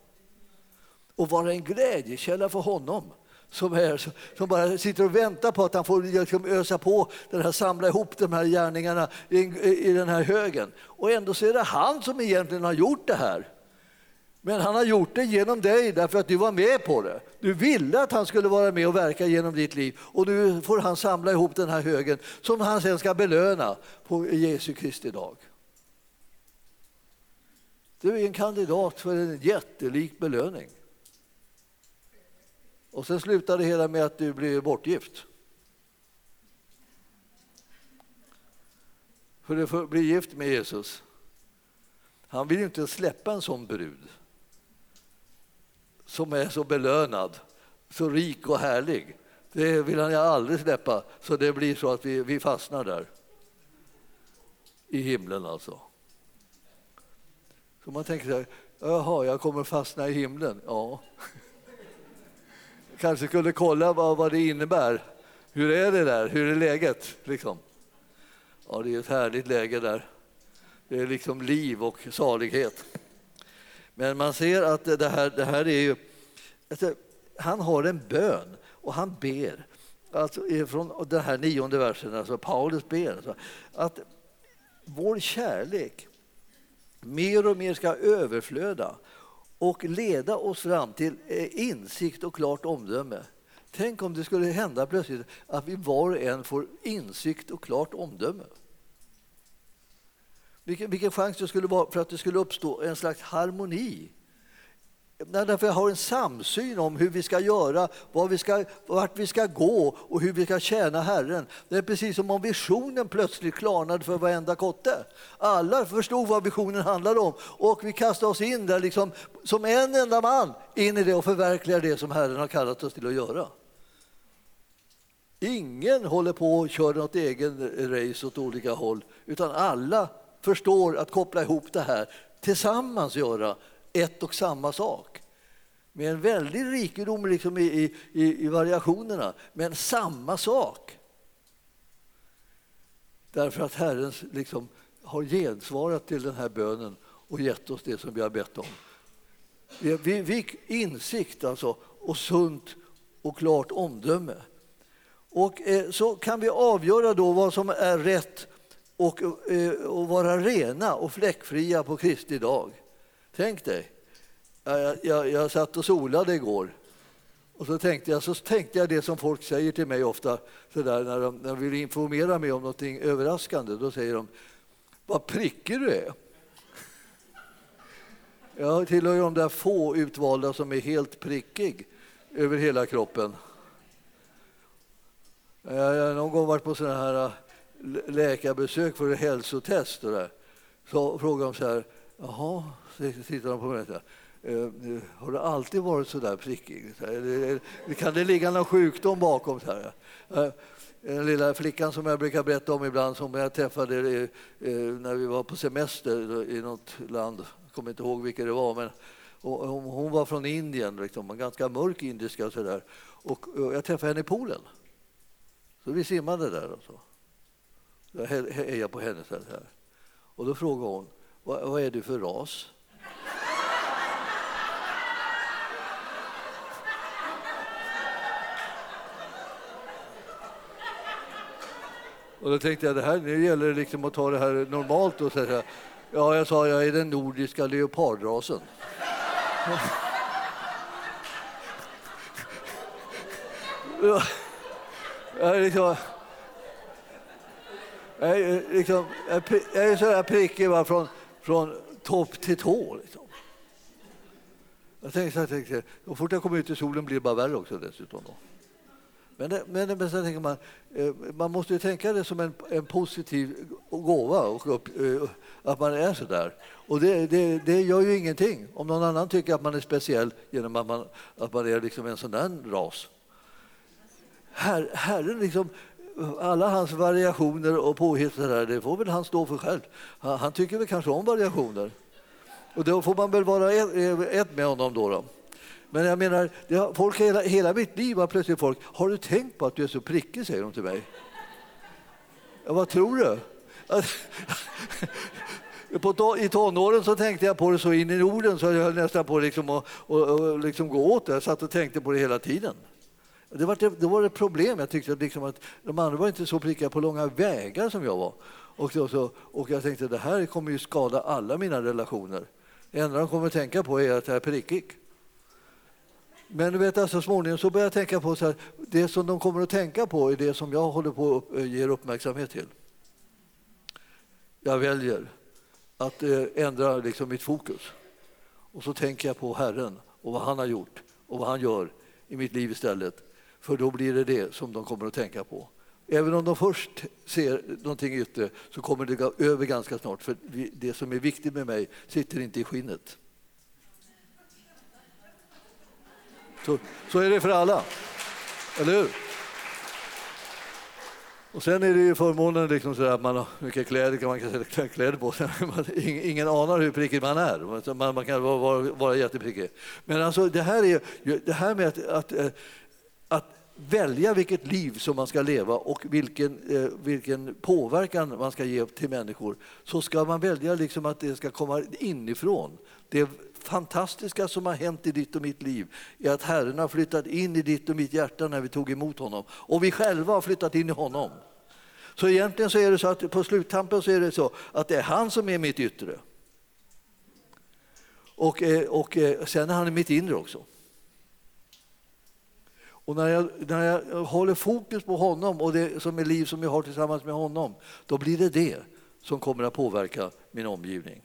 Och vara en glädjekälla för honom som, är, som bara sitter och väntar på att han får liksom ösa på, den här, samla ihop de här gärningarna i, i den här högen. Och ändå så är det han som egentligen har gjort det här. Men han har gjort det genom dig därför att du var med på det. Du ville att han skulle vara med och verka genom ditt liv och nu får han samla ihop den här högen som han sen ska belöna på Jesu Kristi dag. Du är en kandidat för en jättelik belöning. Och sen slutar det hela med att du blir bortgift. För att bli gift med Jesus. Han vill ju inte släppa en sån brud som är så belönad, så rik och härlig. Det vill han aldrig släppa, så det blir så att vi, vi fastnar där. i himlen alltså. Så man tänker så här, jaha, jag kommer fastna i himlen. Ja. Kanske skulle kolla vad, vad det innebär. Hur är det där? Hur är läget? Liksom. Ja, det är ett härligt läge där. Det är liksom liv och salighet. Men man ser att det här, det här är ju... Alltså, han har en bön och han ber. Alltså, från den här nionde versen, alltså Paulus ber. Alltså, att vår kärlek mer och mer ska överflöda och leda oss fram till eh, insikt och klart omdöme. Tänk om det skulle hända plötsligt att vi var och en får insikt och klart omdöme. Vilken, vilken chans det skulle vara för att det skulle uppstå en slags harmoni Därför jag har en samsyn om hur vi ska göra, var vi ska, vart vi ska gå och hur vi ska tjäna Herren. Det är precis som om visionen plötsligt klarnade för varenda kotte. Alla förstod vad visionen handlade om och vi kastade oss in där liksom, som en enda man in i det och förverkligar det som Herren har kallat oss till att göra. Ingen håller på och kör något egen race åt olika håll utan alla förstår att koppla ihop det här, tillsammans göra ett och samma sak. Med en väldig rikedom liksom i, i, i variationerna, men samma sak. Därför att Herren liksom har gensvarat till den här bönen och gett oss det som vi har bett om. Vi, vi fick insikt alltså, och sunt och klart omdöme. Och eh, så kan vi avgöra då vad som är rätt och, eh, och vara rena och fläckfria på Kristi dag. Tänk dig. Jag, jag, jag satt och solade igår. Och så tänkte, jag, så tänkte jag det som folk säger till mig ofta så där, när, de, när de vill informera mig om något överraskande. Då säger de Vad prickig du är. Jag tillhör de där få utvalda som är helt prickig över hela kroppen. Jag har någon gång varit på sådana här läkarbesök för hälsotest. Och där. Så frågade de så här, jaha, tittar de på mig. Eh, har du alltid varit så där prickig? Kan det ligga någon sjukdom bakom? Så här? Den eh, lilla flickan som jag brukar berätta om ibland som jag träffade eh, eh, när vi var på semester i något land, jag kommer inte ihåg vilket det var, men hon var från Indien, liksom, ganska mörk indiska. Och så där. Och jag träffade henne i poolen. Så vi simmade där. Och så. Jag hejade på henne. Så här. Och då frågade hon, vad är du för ras? Och då tänkte jag det här, nu gäller det liksom att ta det här normalt och säga ja, jag sa jag är den nordiska leopardrasen. ja, jag liksom, jag är, eh, liksom, jag är så där prickig va, från, från topp till tå. Liksom. Jag tänkte, jag tänkte, så fort jag kommer ut i solen blir det bara värre också dessutom. Då. Men, det, men, men sen tänker man, eh, man måste ju tänka det som en, en positiv gåva, och upp, eh, att man är så där. Och det, det, det, gör ju ingenting om någon annan tycker att man är speciell genom att man, att man är liksom en sån där ras. Her, herren liksom, alla hans variationer och påhitt, där, det får väl han stå för själv. Han, han, tycker väl kanske om variationer. Och då får man väl vara ett, ett med honom då. då. Men jag menar, har, folk hela, hela mitt liv har plötsligt folk, har du tänkt på att du är så prickig, säger de till mig. Ja, vad tror du? På, I tonåren så tänkte jag på det så in i Norden så jag höll nästan på liksom att och, och liksom gå åt det. Jag satt och tänkte på det hela tiden. Det var, det, det var ett problem. Jag tyckte liksom att de andra var inte så prickiga på långa vägar som jag var. Och, så, och jag tänkte att det här kommer ju skada alla mina relationer. Det enda de kommer att tänka på är att jag är prickig. Men du vet, alltså, småningom så började jag tänka på så här, det som de kommer att tänka på är det som jag håller på att eh, ge uppmärksamhet till. Jag väljer att eh, ändra liksom mitt fokus. Och så tänker jag på Herren och vad han har gjort och vad han gör i mitt liv istället. För då blir det det som de kommer att tänka på. Även om de först ser någonting yttre så kommer det gå över ganska snart. För det som är viktigt med mig sitter inte i skinnet. Så, så är det för alla. Eller hur? Och sen är det ju förmånen liksom så att man har mycket kläder, man kan sätta kläder på sig. Ingen anar hur prickig man är. Man, man kan vara, vara, vara jätteprickig. Men alltså det här, är, det här med att, att, eh, att välja vilket liv som man ska leva och vilken, eh, vilken påverkan man ska ge till människor så ska man välja liksom att det ska komma inifrån. Det fantastiska som har hänt i ditt och mitt liv är att Herren har flyttat in i ditt och mitt hjärta när vi tog emot honom. Och vi själva har flyttat in i honom. Så egentligen så är det så att på sluttampen så är det så att det är han som är mitt yttre. Och, eh, och eh, sen är han i mitt inre också. Och när jag, när jag håller fokus på honom och det som är liv som jag har tillsammans med honom, då blir det det som kommer att påverka min omgivning.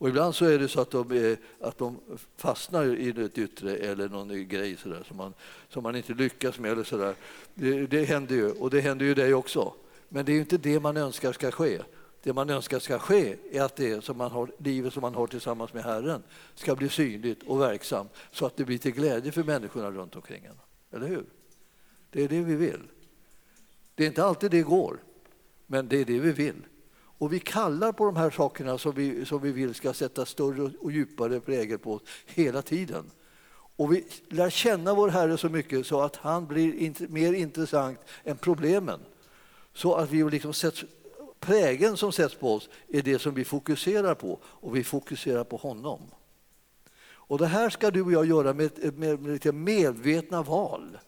Och ibland så är det så att de, att de fastnar i ett yttre eller någon grej så där, som, man, som man inte lyckas med. Eller så där. Det, det händer ju, och det händer ju dig också. Men det är inte det man önskar ska ske. Det man önskar ska ske är att det som man har, livet som man har tillsammans med Herren ska bli synligt och verksamt så att det blir till glädje för människorna runt omkring en. Eller hur? Det är det vi vill. Det är inte alltid det går, men det är det vi vill. Och vi kallar på de här sakerna som vi, som vi vill ska sätta större och djupare prägel på oss hela tiden. Och vi lär känna vår Herre så mycket så att han blir mer intressant än problemen. Så att vi liksom sätts, prägeln som sätts på oss är det som vi fokuserar på och vi fokuserar på honom. Och det här ska du och jag göra med, med, med medvetna val.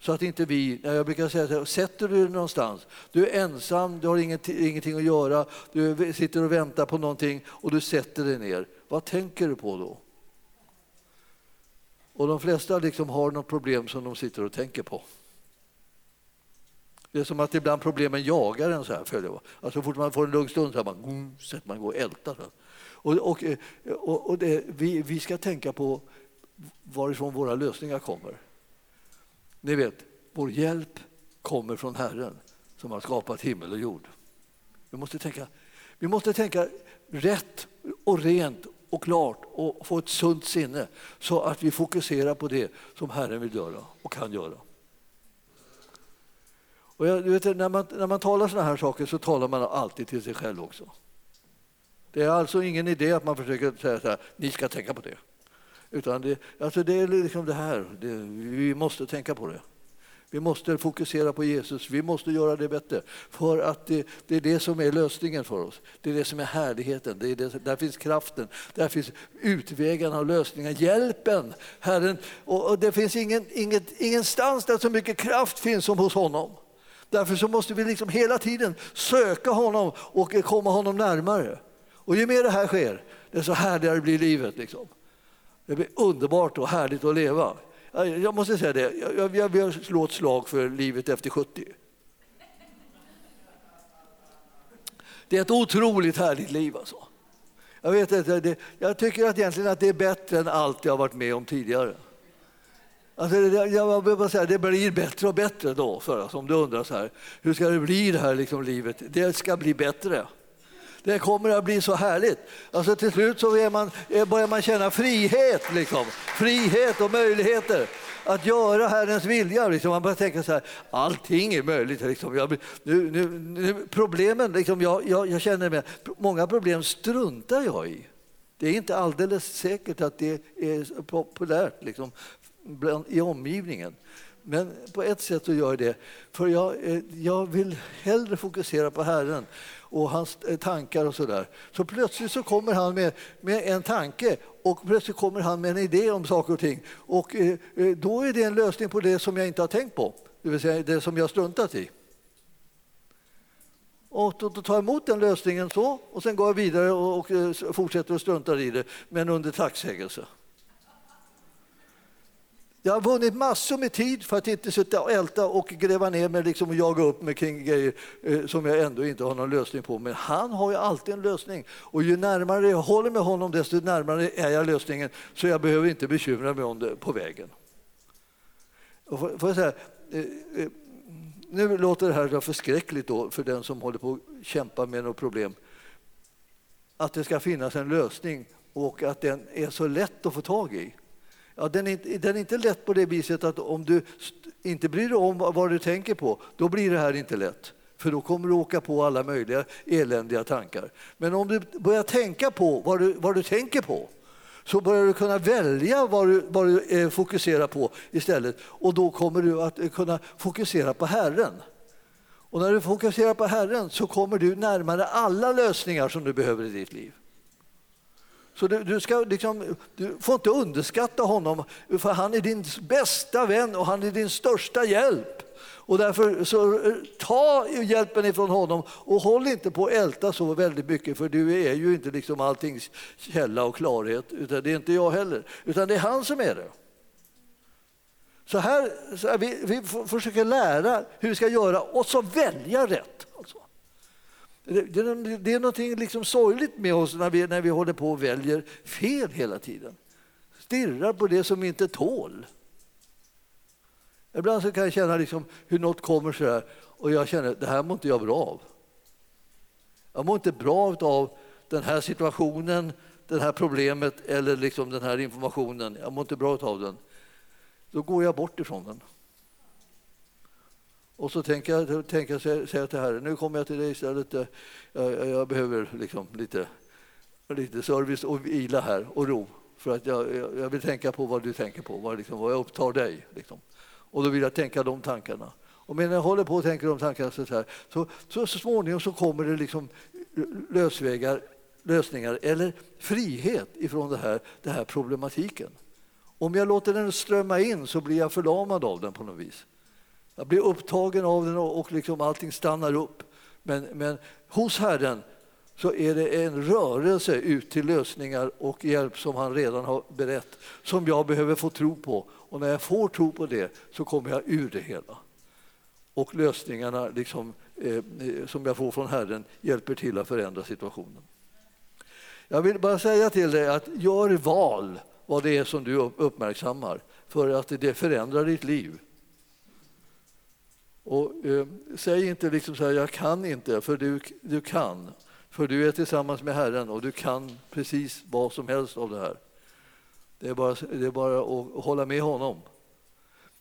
Så att inte vi, jag brukar säga att sätter du dig någonstans, du är ensam, du har ingenting att göra, du sitter och väntar på någonting och du sätter dig ner. Vad tänker du på då? Och de flesta liksom har något problem som de sitter och tänker på. Det är som att ibland problemen jagar en så här. Följer. Alltså, så fort man får en lugn stund så man, sätter man igång och ältar. Och, och, eh, och, och det, vi, vi ska tänka på varifrån våra lösningar kommer. Ni vet, vår hjälp kommer från Herren som har skapat himmel och jord. Vi måste tänka, vi måste tänka rätt och rent och klart och få ett sunt sinne så att vi fokuserar på det som Herren vill göra och kan göra. Och jag, vet, när, man, när man talar sådana här saker så talar man alltid till sig själv också. Det är alltså ingen idé att man försöker säga så här, ni ska tänka på det. Utan det, alltså det är liksom det här, det, vi måste tänka på det. Vi måste fokusera på Jesus, vi måste göra det bättre. För att det, det, är det som är lösningen för oss. Det är det som är härligheten, det är det, där finns kraften, där finns utvägarna och lösningen, hjälpen. Herren, och, och det finns ingen, inget, ingenstans där så mycket kraft finns som hos honom. Därför så måste vi liksom hela tiden söka honom och komma honom närmare. Och ju mer det här sker, desto härligare blir livet. Liksom. Det blir underbart och härligt att leva. Jag måste säga det, jag, jag vill slå ett slag för livet efter 70. Det är ett otroligt härligt liv. Alltså. Jag, vet inte, det, jag tycker att egentligen att det är bättre än allt jag varit med om tidigare. Alltså, jag vill bara säga, det blir bättre och bättre då, för oss, om du undrar så här, hur ska det bli det här liksom, livet? Det ska bli bättre. Det kommer att bli så härligt. Alltså till slut så är man, eh, börjar man känna frihet, liksom. frihet och möjligheter att göra Herrens vilja. Liksom. Man börjar tänka så här, allting är möjligt. Liksom. Jag, nu, nu, nu, problemen, liksom, jag, jag, jag känner med, många problem struntar jag i. Det är inte alldeles säkert att det är populärt liksom, i omgivningen. Men på ett sätt så gör jag det, för jag, eh, jag vill hellre fokusera på Herren och hans eh, tankar och sådär. Så plötsligt så kommer han med, med en tanke och plötsligt kommer han med en idé om saker och ting. Och eh, eh då är det en lösning på det som jag inte har tänkt på, det vill säga det som jag struntat i. Och då, då tar jag emot den lösningen så och sen går jag vidare och, och fortsätter att strunta i det, men under tacksägelse. Jag har vunnit massor med tid för att inte sitta och älta och gräva ner mig liksom och jaga upp mig kring grejer eh, som jag ändå inte har någon lösning på. Men han har ju alltid en lösning. Och ju närmare jag håller med honom desto närmare är jag lösningen. Så jag behöver inte bekymra mig om det på vägen. Och får, får jag säga, eh, eh, nu låter det här förskräckligt då för den som håller på att kämpa med något problem. Att det ska finnas en lösning och att den är så lätt att få tag i. Ja, den, är, den är inte lätt på det viset att om du inte bryr dig om vad du tänker på, då blir det här inte lätt. För då kommer du åka på alla möjliga eländiga tankar. Men om du börjar tänka på vad du, vad du tänker på så börjar du kunna välja vad du, vad du eh, fokuserar på istället. Och då kommer du att eh, kunna fokusera på Herren. Och när du fokuserar på Herren så kommer du närmare alla lösningar som du behöver i ditt liv. Så du, du, ska liksom, du får inte underskatta honom, för han är din bästa vän och han är din största hjälp. Och därför så ta hjälpen ifrån honom och håll inte på att älta så väldigt mycket för du är ju inte liksom alltings källa och klarhet, utan det är inte jag heller, utan det är han som är det. Så här, så här vi, vi försöker lära hur vi ska göra och så välja rätt. Alltså. Det, det, det, är något liksom sorgligt med oss när vi, när vi håller på och väljer fel hela tiden. Stirrar på det som vi inte tål. Ibland så kan jag känna liksom hur något kommer så här och jag känner att det här mår inte jag bra av. Jag mår inte bra av den här situationen, det här problemet eller liksom den här informationen. Jag mår inte bra av den. Då går jag bort ifrån den. Och så tänker jag, tänker jag säga till Herren, nu kommer jag till dig istället. Jag, jag behöver liksom lite, lite service och vila här och ro. För att jag, jag vill tänka på vad du tänker på, vad, liksom, vad jag upptar dig. Liksom. Och då vill jag tänka de tankarna. Och medan jag håller på och tänker de tankarna så, här, så, så, så småningom så kommer det liksom lösvägar, lösningar eller frihet ifrån det här, det här problematiken. Om jag låter den strömma in så blir jag förlamad av den på något vis. Jag blir upptagen av den och, liksom allting stannar upp. Men, men hos Herren så är det en rörelse ut till lösningar och hjälp som han redan har berett, som jag behöver få tro på. Och när jag får tro på det så kommer jag ur det hela. Och lösningarna liksom, eh, eh som jag får från Herren hjälper till att förändra situationen. Jag vill bara säga till dig att gör val vad det är som du uppmärksammar för att det förändrar ditt liv. Och, eh, säg inte liksom så här, jag kan inte, för du, du kan. För du är tillsammans med Herren och du kan precis vad som helst av det här. Det är bara, det är bara att hålla med honom.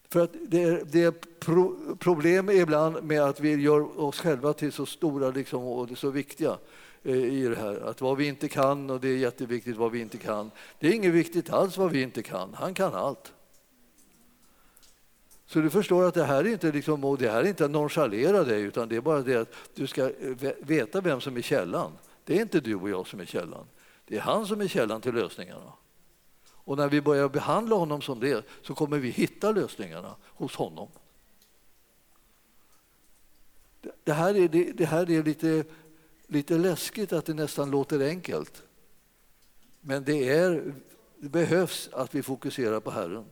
För att det är, det är pro, problem ibland med att vi gör oss själva till så stora liksom, och så viktiga eh, i det här. Att vad vi inte kan, och det är jätteviktigt vad vi inte kan. Det är inget viktigt alls vad vi inte kan. Han kan allt. Så du förstår att det här är inte, liksom, och det här är inte att nonchalera dig utan det är bara det att du ska eh, veta vem som är källan. Det är inte du och jag som är källan. Det är han som är källan till lösningarna. Och när vi börjar behandla honom som det så kommer vi hitta lösningarna hos honom. Det här är, det, det här är lite, lite läskigt att det nästan låter enkelt. Men det, är, det behövs att vi fokuserar på Herren.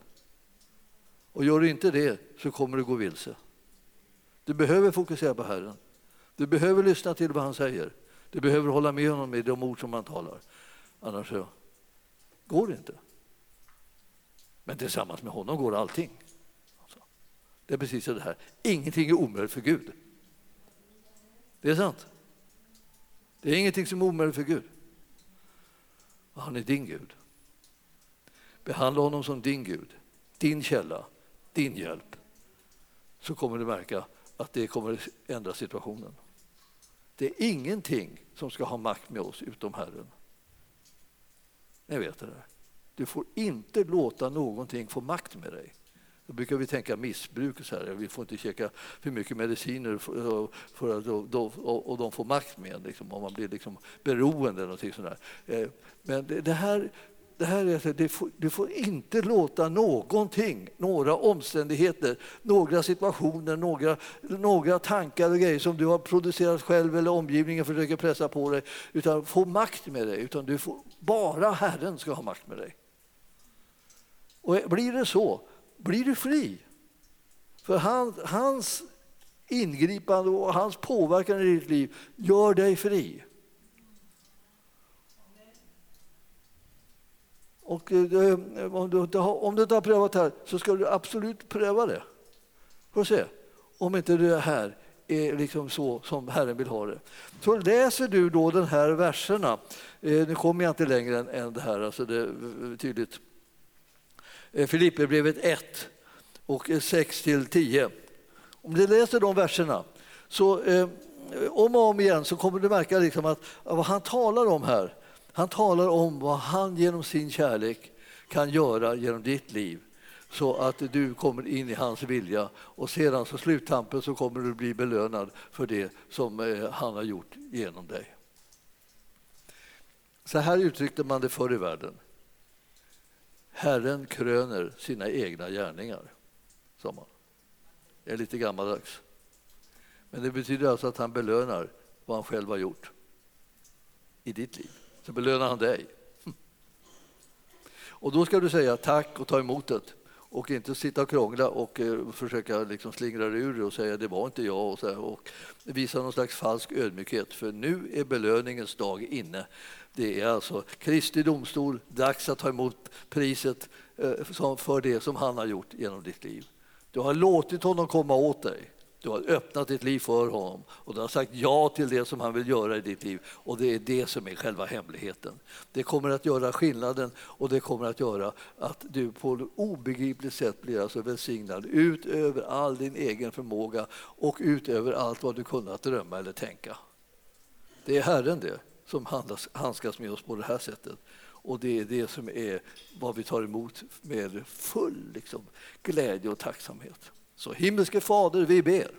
Och gör du inte det så kommer du gå vilse. Du behöver fokusera på Herren. Du behöver lyssna till vad han säger. Du behöver hålla med honom i de ord som han talar. Annars så går det inte. Men tillsammans med honom går allting. Alltså, det är precis det här. Ingenting är omöjligt för Gud. Det är sant. Det är ingenting som är omöjligt för Gud. Han är din Gud. Behandla honom som din Gud, din källa, din hjälp. Så kommer du märka att det kommer ändra situationen. Det är ingenting som ska ha makt med oss utom Herren. Ni vet det där. Du får inte låta någonting få makt med dig. Då brukar vi tänka missbruk. Så här. Vi får inte käka för mycket mediciner för, för att, och, och de får makt med en, liksom, om man blir liksom beroende. Eller någonting sånt där. Eh, men det, det här, det här är, du, får, du får inte låta någonting, några omständigheter, några situationer, några, några tankar och grejer som du har producerat själv eller omgivningen försöker pressa på dig, utan få makt med dig. Utan du får, bara Herren ska ha makt med dig. Och blir det så, blir du fri. För han, hans ingripande och hans påverkan i ditt liv gör dig fri. Och eh, eh, om, du inte har, om du inte har prövat det här så ska du absolut pröva det. Får se om inte det här är liksom så som Herren vill ha det. Så läser du då de här verserna, eh, nu kommer jag inte längre än, än det här, alltså det är tydligt. Eh, Filipperbrevet 1 och eh, 6 till 10. Om du läser de verserna så eh, om och om igen så kommer du märka liksom att vad han talar om här, han talar om vad han genom sin kärlek kan göra genom ditt liv så att du kommer in i hans vilja och sedan så sluttampen så kommer du bli belönad för det som eh, han har gjort genom dig. Så här uttryckte man det förr i världen. Herren kröner sina egna gärningar, sa man. Det är lite gammaldags. Men det betyder alltså att han belönar vad han själv har gjort i ditt liv. Så belönar han dig. Och då ska du säga tack och ta emot det och inte sitta och krångla och eh, försöka liksom slingra dig ur det och säga det var inte jag och, så här, och visa någon slags falsk ödmjukhet. För nu är belöningens dag inne. Det är alltså Kristi domstol, dags att ta emot priset eh, för det som han har gjort genom ditt liv. Du har låtit honom komma åt dig. Du har öppnat ditt liv för honom och du har sagt ja till det som han vill göra i ditt liv. Och det är det som är själva hemligheten. Det kommer att göra skillnaden och det kommer att göra att du på ett obegripligt sätt blir alltså välsignad utöver all din egen förmåga och utöver allt vad du kunnat drömma eller tänka. Det är Herren det som handskas med oss på det här sättet. Och det är det som är vad vi tar emot med full liksom, glädje och tacksamhet. Så himmelske Fader, vi ber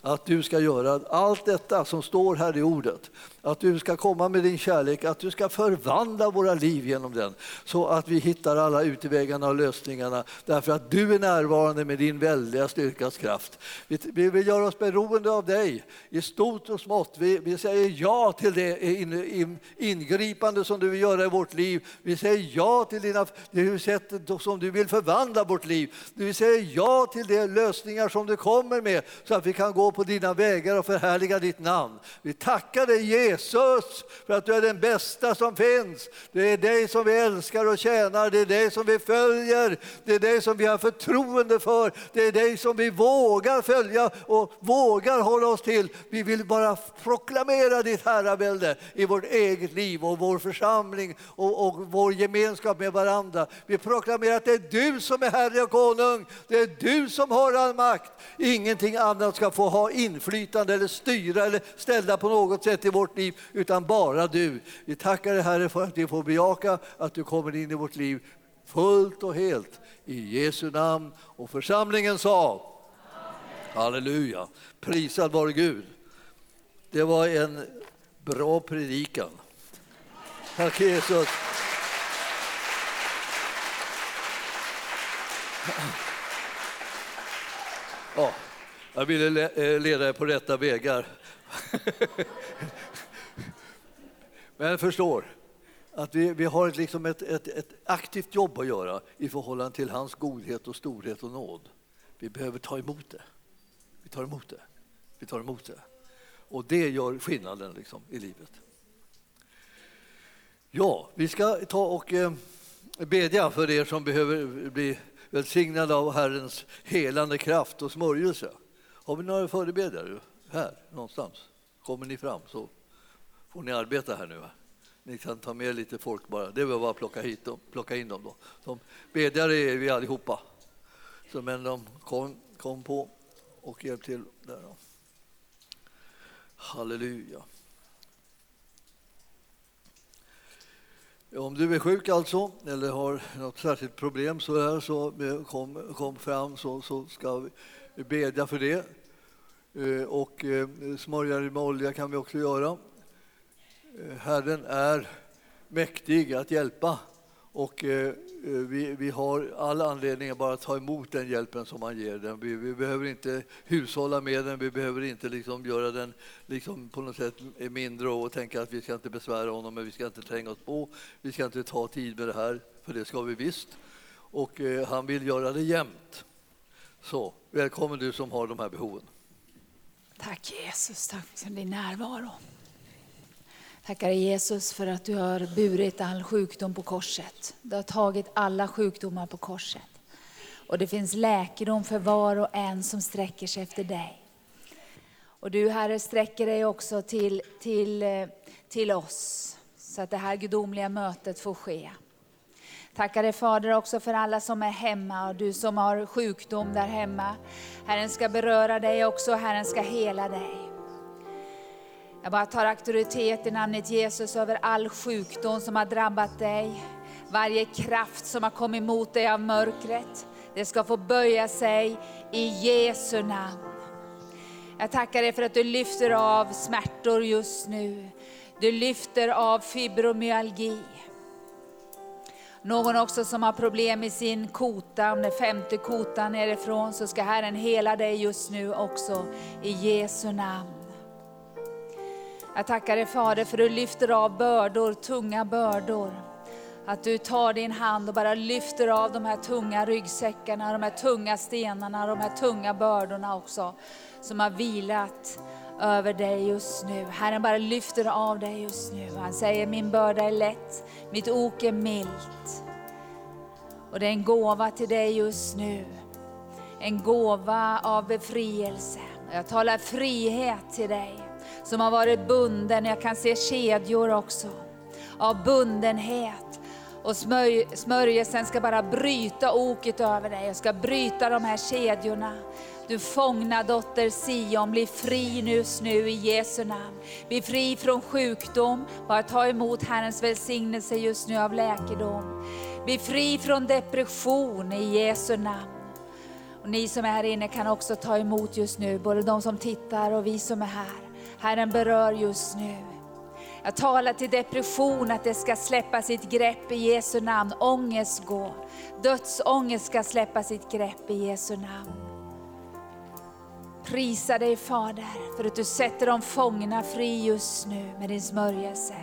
att du ska göra allt detta som står här i ordet. Att du ska komma med din kärlek, att du ska förvandla våra liv genom den så att vi hittar alla utvägarna och lösningarna därför att du är närvarande med din väldiga styrkas kraft. Vi, vill göra oss beroende av dig i stort och smått. Vi, vi säger ja till det in, in, ingripande som du vill göra i vårt liv. Vi säger ja till dina, det sättet som du vill förvandla vårt liv. Vi säger ja till det lösningar som du kommer med så att vi kan gå på dina vägar och förhärliga ditt namn. Vi tackar dig Jesus för att du är den bästa som finns. Det är dig som vi älskar och tjänar, det är dig som vi följer, det är dig som vi har förtroende för, det är dig som vi vågar följa och vågar hålla oss till. Vi vill bara proklamera ditt herravälde i vårt eget liv och vår församling och, och vår gemenskap med varandra. Vi proklamerar att det är du som är Herre och konung, det är du som har all makt. Ingenting annat ska få ha inflytande eller styra eller ställa på något sätt i vårt liv, utan bara du. Vi tackar dig Herre för att vi får bejaka att du kommer in i vårt liv fullt och helt. I Jesu namn. Och församlingen sa Amen. Halleluja. Prisad vare Gud. Det var en bra predikan. Tack Jesus. Ja. Jag ville eh, leda er på rätta vägar. Men jag förstår att vi, vi har ett, liksom ett, ett, ett, aktivt jobb att göra i förhållande till hans godhet och storhet och nåd. Vi behöver ta emot det. Vi tar emot det. Vi tar emot det. Och det gör skillnaden liksom, i livet. Ja, vi ska ta och eh, bedja för er som behöver bli välsignade av Herrens helande kraft och smörjelse. Har vi några förebedjare här någonstans? Kommer ni fram så får ni arbeta här nu. Ni kan ta med lite folk bara. Det är bara att plocka, hit dem, plocka in dem. Då. Som bedjare är vi allihopa. Så, men de kom, kom på och hjälp till där. Då. Halleluja. Om du är sjuk alltså, eller har något särskilt problem så, här, så kom, kom fram så, så ska vi bedja för det. Eh, och eh, smörja dig med olja kan vi också göra. Eh, Herren är mäktig att hjälpa och eh, eh, vi, vi har all anledning att bara ta emot den hjälpen som han ger den. Vi, vi behöver inte hushålla med den, vi behöver inte liksom göra den liksom på något sätt mindre och tänka att vi ska inte besvära honom, men vi ska inte tränga oss på. Vi ska inte ta tid med det här, för det ska vi visst. Och eh, han vill göra det jämt. Så, välkommen du som har de här behoven. Tack Jesus, tack för din närvaro. Tackar Jesus för att du har burit all sjukdom på korset. Du har tagit alla sjukdomar på korset. Och det finns läkedom för var och en som sträcker sig efter dig. Och du Herre sträcker dig också till, till, eh, till oss, så att det här gudomliga mötet får ske. Tackar dig Fader också för alla som är hemma och du som har sjukdom där hemma. Herren ska beröra dig också, Herren ska hela dig. Jag bara tar auktoritet i namnet Jesus över all sjukdom som har drabbat dig. Varje kraft som har kommit emot dig av mörkret, det ska få böja sig i Jesu namn. Jag tackar dig för att du lyfter av smärtor just nu. Du lyfter av fibromyalgi. Någon också som har problem med sin kota, om det är femte kotan nerifrån, så ska Herren hela dig just nu också i Jesu namn. Jag tackar dig Fader för att du lyfter av bördor, tunga bördor. Att du tar din hand och bara lyfter av de här tunga ryggsäckarna, de här tunga stenarna, de här tunga bördorna också, som har vilat över dig just nu. Herren bara lyfter av dig just nu. Han säger, min börda är lätt, mitt ok är milt. Och det är en gåva till dig just nu. En gåva av befrielse. Jag talar frihet till dig som har varit bunden. Jag kan se kedjor också av bundenhet. Och smörjelsen ska bara bryta oket över dig. Jag ska bryta de här kedjorna. Du fångna dotter Sion, bli fri just nu i Jesu namn. Bli fri från sjukdom, bara ta emot Herrens välsignelse just nu av läkedom. Bli fri från depression i Jesu namn. Och ni som är här inne kan också ta emot just nu, både de som tittar och vi som är här. Herren berör just nu. Jag talar till depression att det ska släppa sitt grepp i Jesu namn. Ångest gå. Dödsångest ska släppa sitt grepp i Jesu namn. Prisa dig Fader för att du sätter de fångna fri just nu med din smörjelse.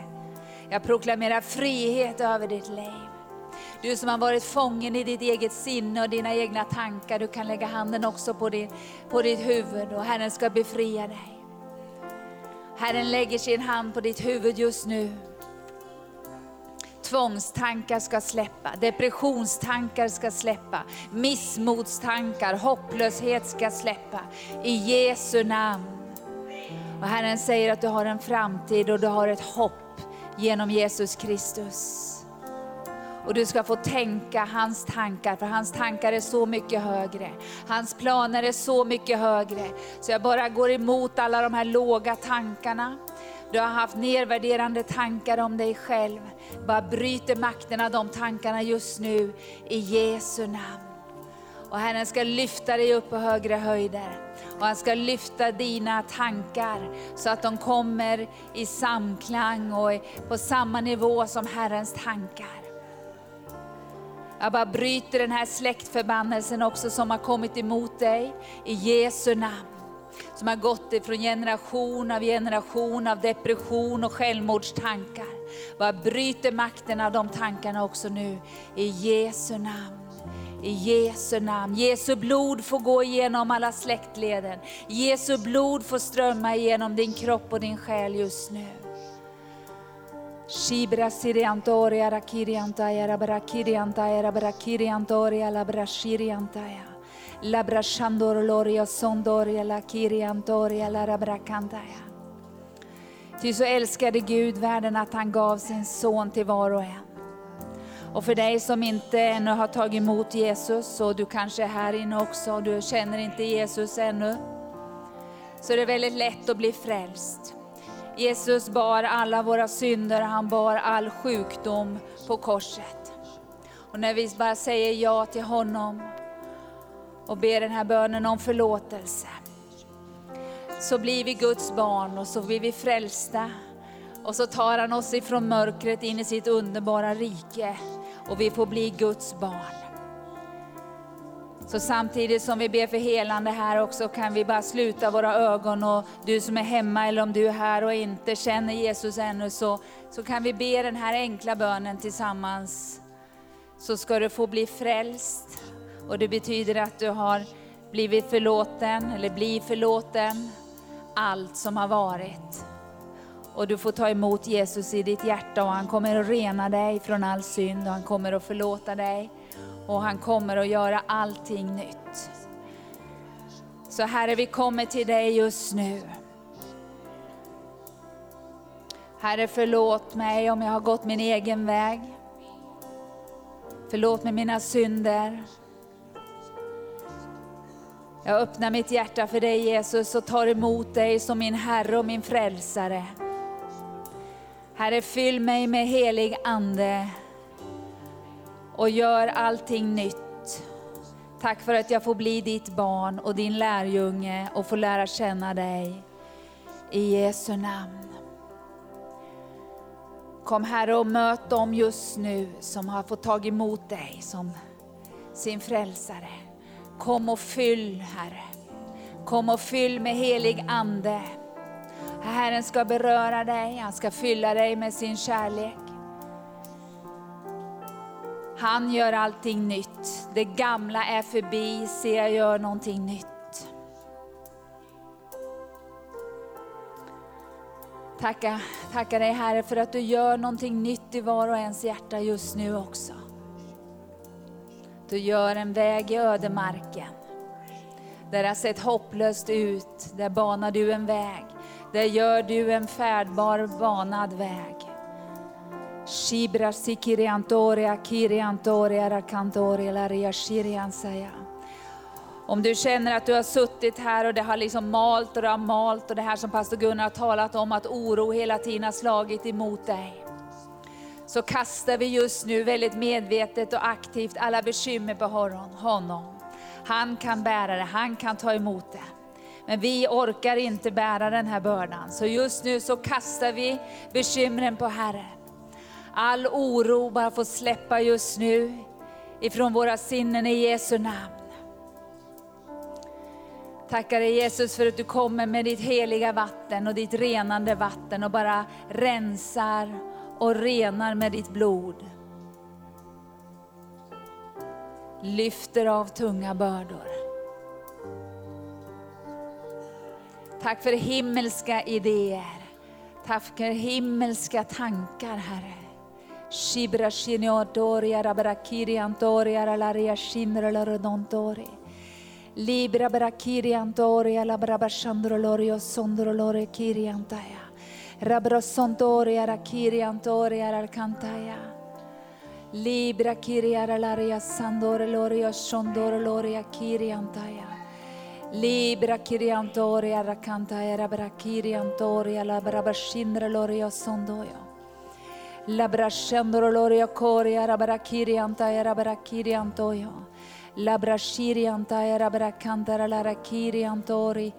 Jag proklamerar frihet över ditt liv. Du som har varit fången i ditt eget sinne och dina egna tankar, du kan lägga handen också på, din, på ditt huvud och Herren ska befria dig. Herren lägger sin hand på ditt huvud just nu. Tvångstankar ska släppa, depressionstankar ska släppa, missmodstankar, hopplöshet ska släppa. I Jesu namn. Och Herren säger att du har en framtid och du har ett hopp genom Jesus Kristus. Och du ska få tänka hans tankar, för hans tankar är så mycket högre. Hans planer är så mycket högre. Så jag bara går emot alla de här låga tankarna. Du har haft nedvärderande tankar om dig själv. Bara bryter makten av de tankarna just nu i Jesu namn. Och Herren ska lyfta dig upp på högre höjder. Och han ska lyfta dina tankar så att de kommer i samklang och på samma nivå som Herrens tankar. Jag bara bryter den här släktförbannelsen också som har kommit emot dig i Jesu namn. Som har gått ifrån generation av generation av depression och självmordstankar. Bara bryter makten av de tankarna också nu i Jesu namn. I Jesu namn. Jesu blod får gå igenom alla släktleden. Jesu blod får strömma igenom din kropp och din själ just nu. Shibra siriantoria rakiriantaya rabarakiriantaya rabarakiriantoria labrashiriantaya. Labrashandoroloria sondoria lakiriantoria larabrakantaya. Ty så älskade Gud världen att han gav sin son till var och en. Och för dig som inte ännu har tagit emot Jesus, och du kanske är här inne också och du känner inte Jesus ännu, så det är det väldigt lätt att bli frälst. Jesus bar alla våra synder, han bar all sjukdom på korset. Och när vi bara säger ja till honom och ber den här bönen om förlåtelse, så blir vi Guds barn och så blir vi frälsta. Och så tar han oss ifrån mörkret in i sitt underbara rike och vi får bli Guds barn. Så samtidigt som vi ber för helande här också kan vi bara sluta våra ögon och du som är hemma eller om du är här och inte känner Jesus ännu så, så kan vi be den här enkla bönen tillsammans. Så ska du få bli frälst och det betyder att du har blivit förlåten eller blir förlåten allt som har varit. Och du får ta emot Jesus i ditt hjärta och han kommer att rena dig från all synd och han kommer att förlåta dig och han kommer att göra allting nytt. Så Herre, vi kommer till dig just nu. Herre, förlåt mig om jag har gått min egen väg. Förlåt mig mina synder. Jag öppnar mitt hjärta för dig Jesus och tar emot dig som min Herre och min Frälsare. Herre, fyll mig med helig Ande och gör allting nytt. Tack för att jag får bli ditt barn och din lärjunge och få lära känna dig. I Jesu namn. Kom Herre och möt dem just nu som har fått tag emot dig som sin frälsare. Kom och fyll Herre. Kom och fyll med helig Ande. Herren ska beröra dig, han ska fylla dig med sin kärlek. Han gör allting nytt. Det gamla är förbi, se jag gör någonting nytt. Tacka, tacka dig Herre för att du gör någonting nytt i var och ens hjärta just nu också. Du gör en väg i ödemarken. Där det har sett hopplöst ut, där banar du en väg. Där gör du en färdbar, banad väg. Shibra sikiriantoria, kiriantoria, rakantoria, laria shiriansaya. Om du känner att du har suttit här och det har liksom malt och det har malt och det här som pastor Gunnar har talat om, att oro hela tiden har slagit emot dig. Så kastar vi just nu väldigt medvetet och aktivt alla bekymmer på honom. Han kan bära det, han kan ta emot det. Men vi orkar inte bära den här bördan. Så just nu så kastar vi bekymren på Herren. All oro bara får släppa just nu ifrån våra sinnen i Jesu namn. Tackar dig Jesus för att du kommer med ditt heliga vatten och ditt renande vatten och bara rensar och renar med ditt blod. Lyfter av tunga bördor. Tack för himmelska idéer. Tack för himmelska tankar Herre. Shibra shiniotoria rabarakiri antoria ralaria shinra larodontori. Libra barakiri antoria labrabashandro lorio sondro lore kiri antaya. Rabrosontoria rakiri antoria ralcantaya. Libra kiri aralaria sandore lorio sondore loria kiri antaya. Libra kiriantoria rakanta era brakiriantoria la brabashindra loria sondoyo. La loria coria rabrakirianta era brakiriantoyo. La brashirianta era brakantara la rakiriantori.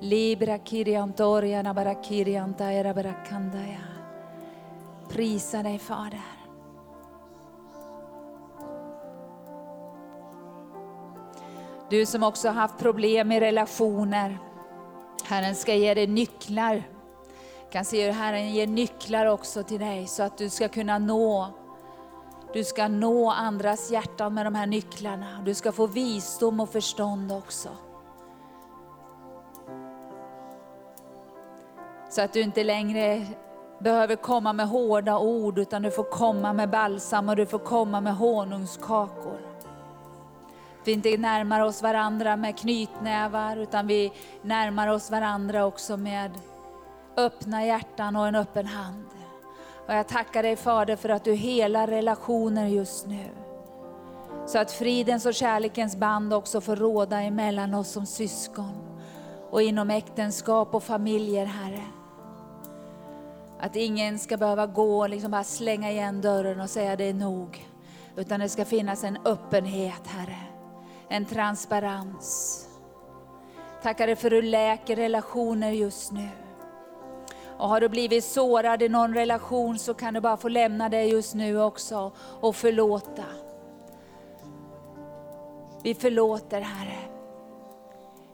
Libra kiriantoria na brakirianta era brakandaya. Prisa dig Fader. Du som också har haft problem i relationer. Herren ska ge dig nycklar. Kan se hur Herren ger nycklar också till dig så att du ska kunna nå du ska nå andras hjärtan med de här nycklarna. Du ska få visdom och förstånd också. Så att du inte längre behöver komma med hårda ord utan du får komma med balsam och du får komma med honungskakor vi inte närmar oss varandra med knytnävar, utan vi närmar oss varandra också med öppna hjärtan och en öppen hand. Och jag tackar dig Fader för att du helar relationer just nu. Så att fridens och kärlekens band också får råda emellan oss som syskon och inom äktenskap och familjer, Herre. Att ingen ska behöva gå och liksom bara slänga igen dörren och säga det är nog. Utan det ska finnas en öppenhet, Herre en transparens. Tackar dig för att du läker relationer just nu. Och har du blivit sårad i någon relation så kan du bara få lämna det just nu också och förlåta. Vi förlåter Herre.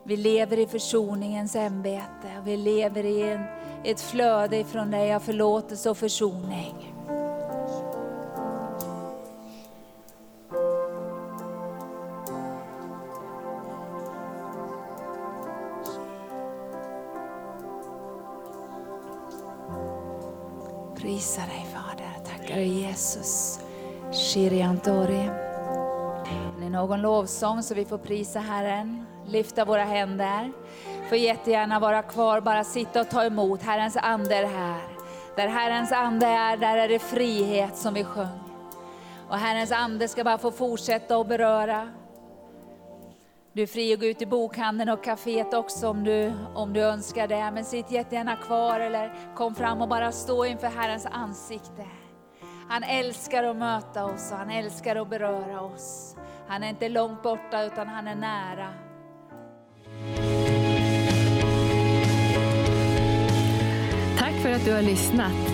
Vi lever i försoningens ämbete. Vi lever i en, ett flöde ifrån dig av förlåtelse och försoning. Prisa dig Fader, tackar dig Jesus. Shiriantori. Det är någon lovsång så vi får prisa Herren, lyfta våra händer. Får jättegärna vara kvar, bara sitta och ta emot. Herrens ande är här. Där Herrens ande är, där är det frihet som vi sjöng. Och Herrens ande ska bara få fortsätta att beröra. Du är fri att gå ut i bokhandeln och kaféet också om du, om du önskar det. Men sitt jättegärna kvar eller kom fram och bara stå inför Herrens ansikte. Han älskar att möta oss och han älskar att beröra oss. Han är inte långt borta utan han är nära. Tack för att du har lyssnat.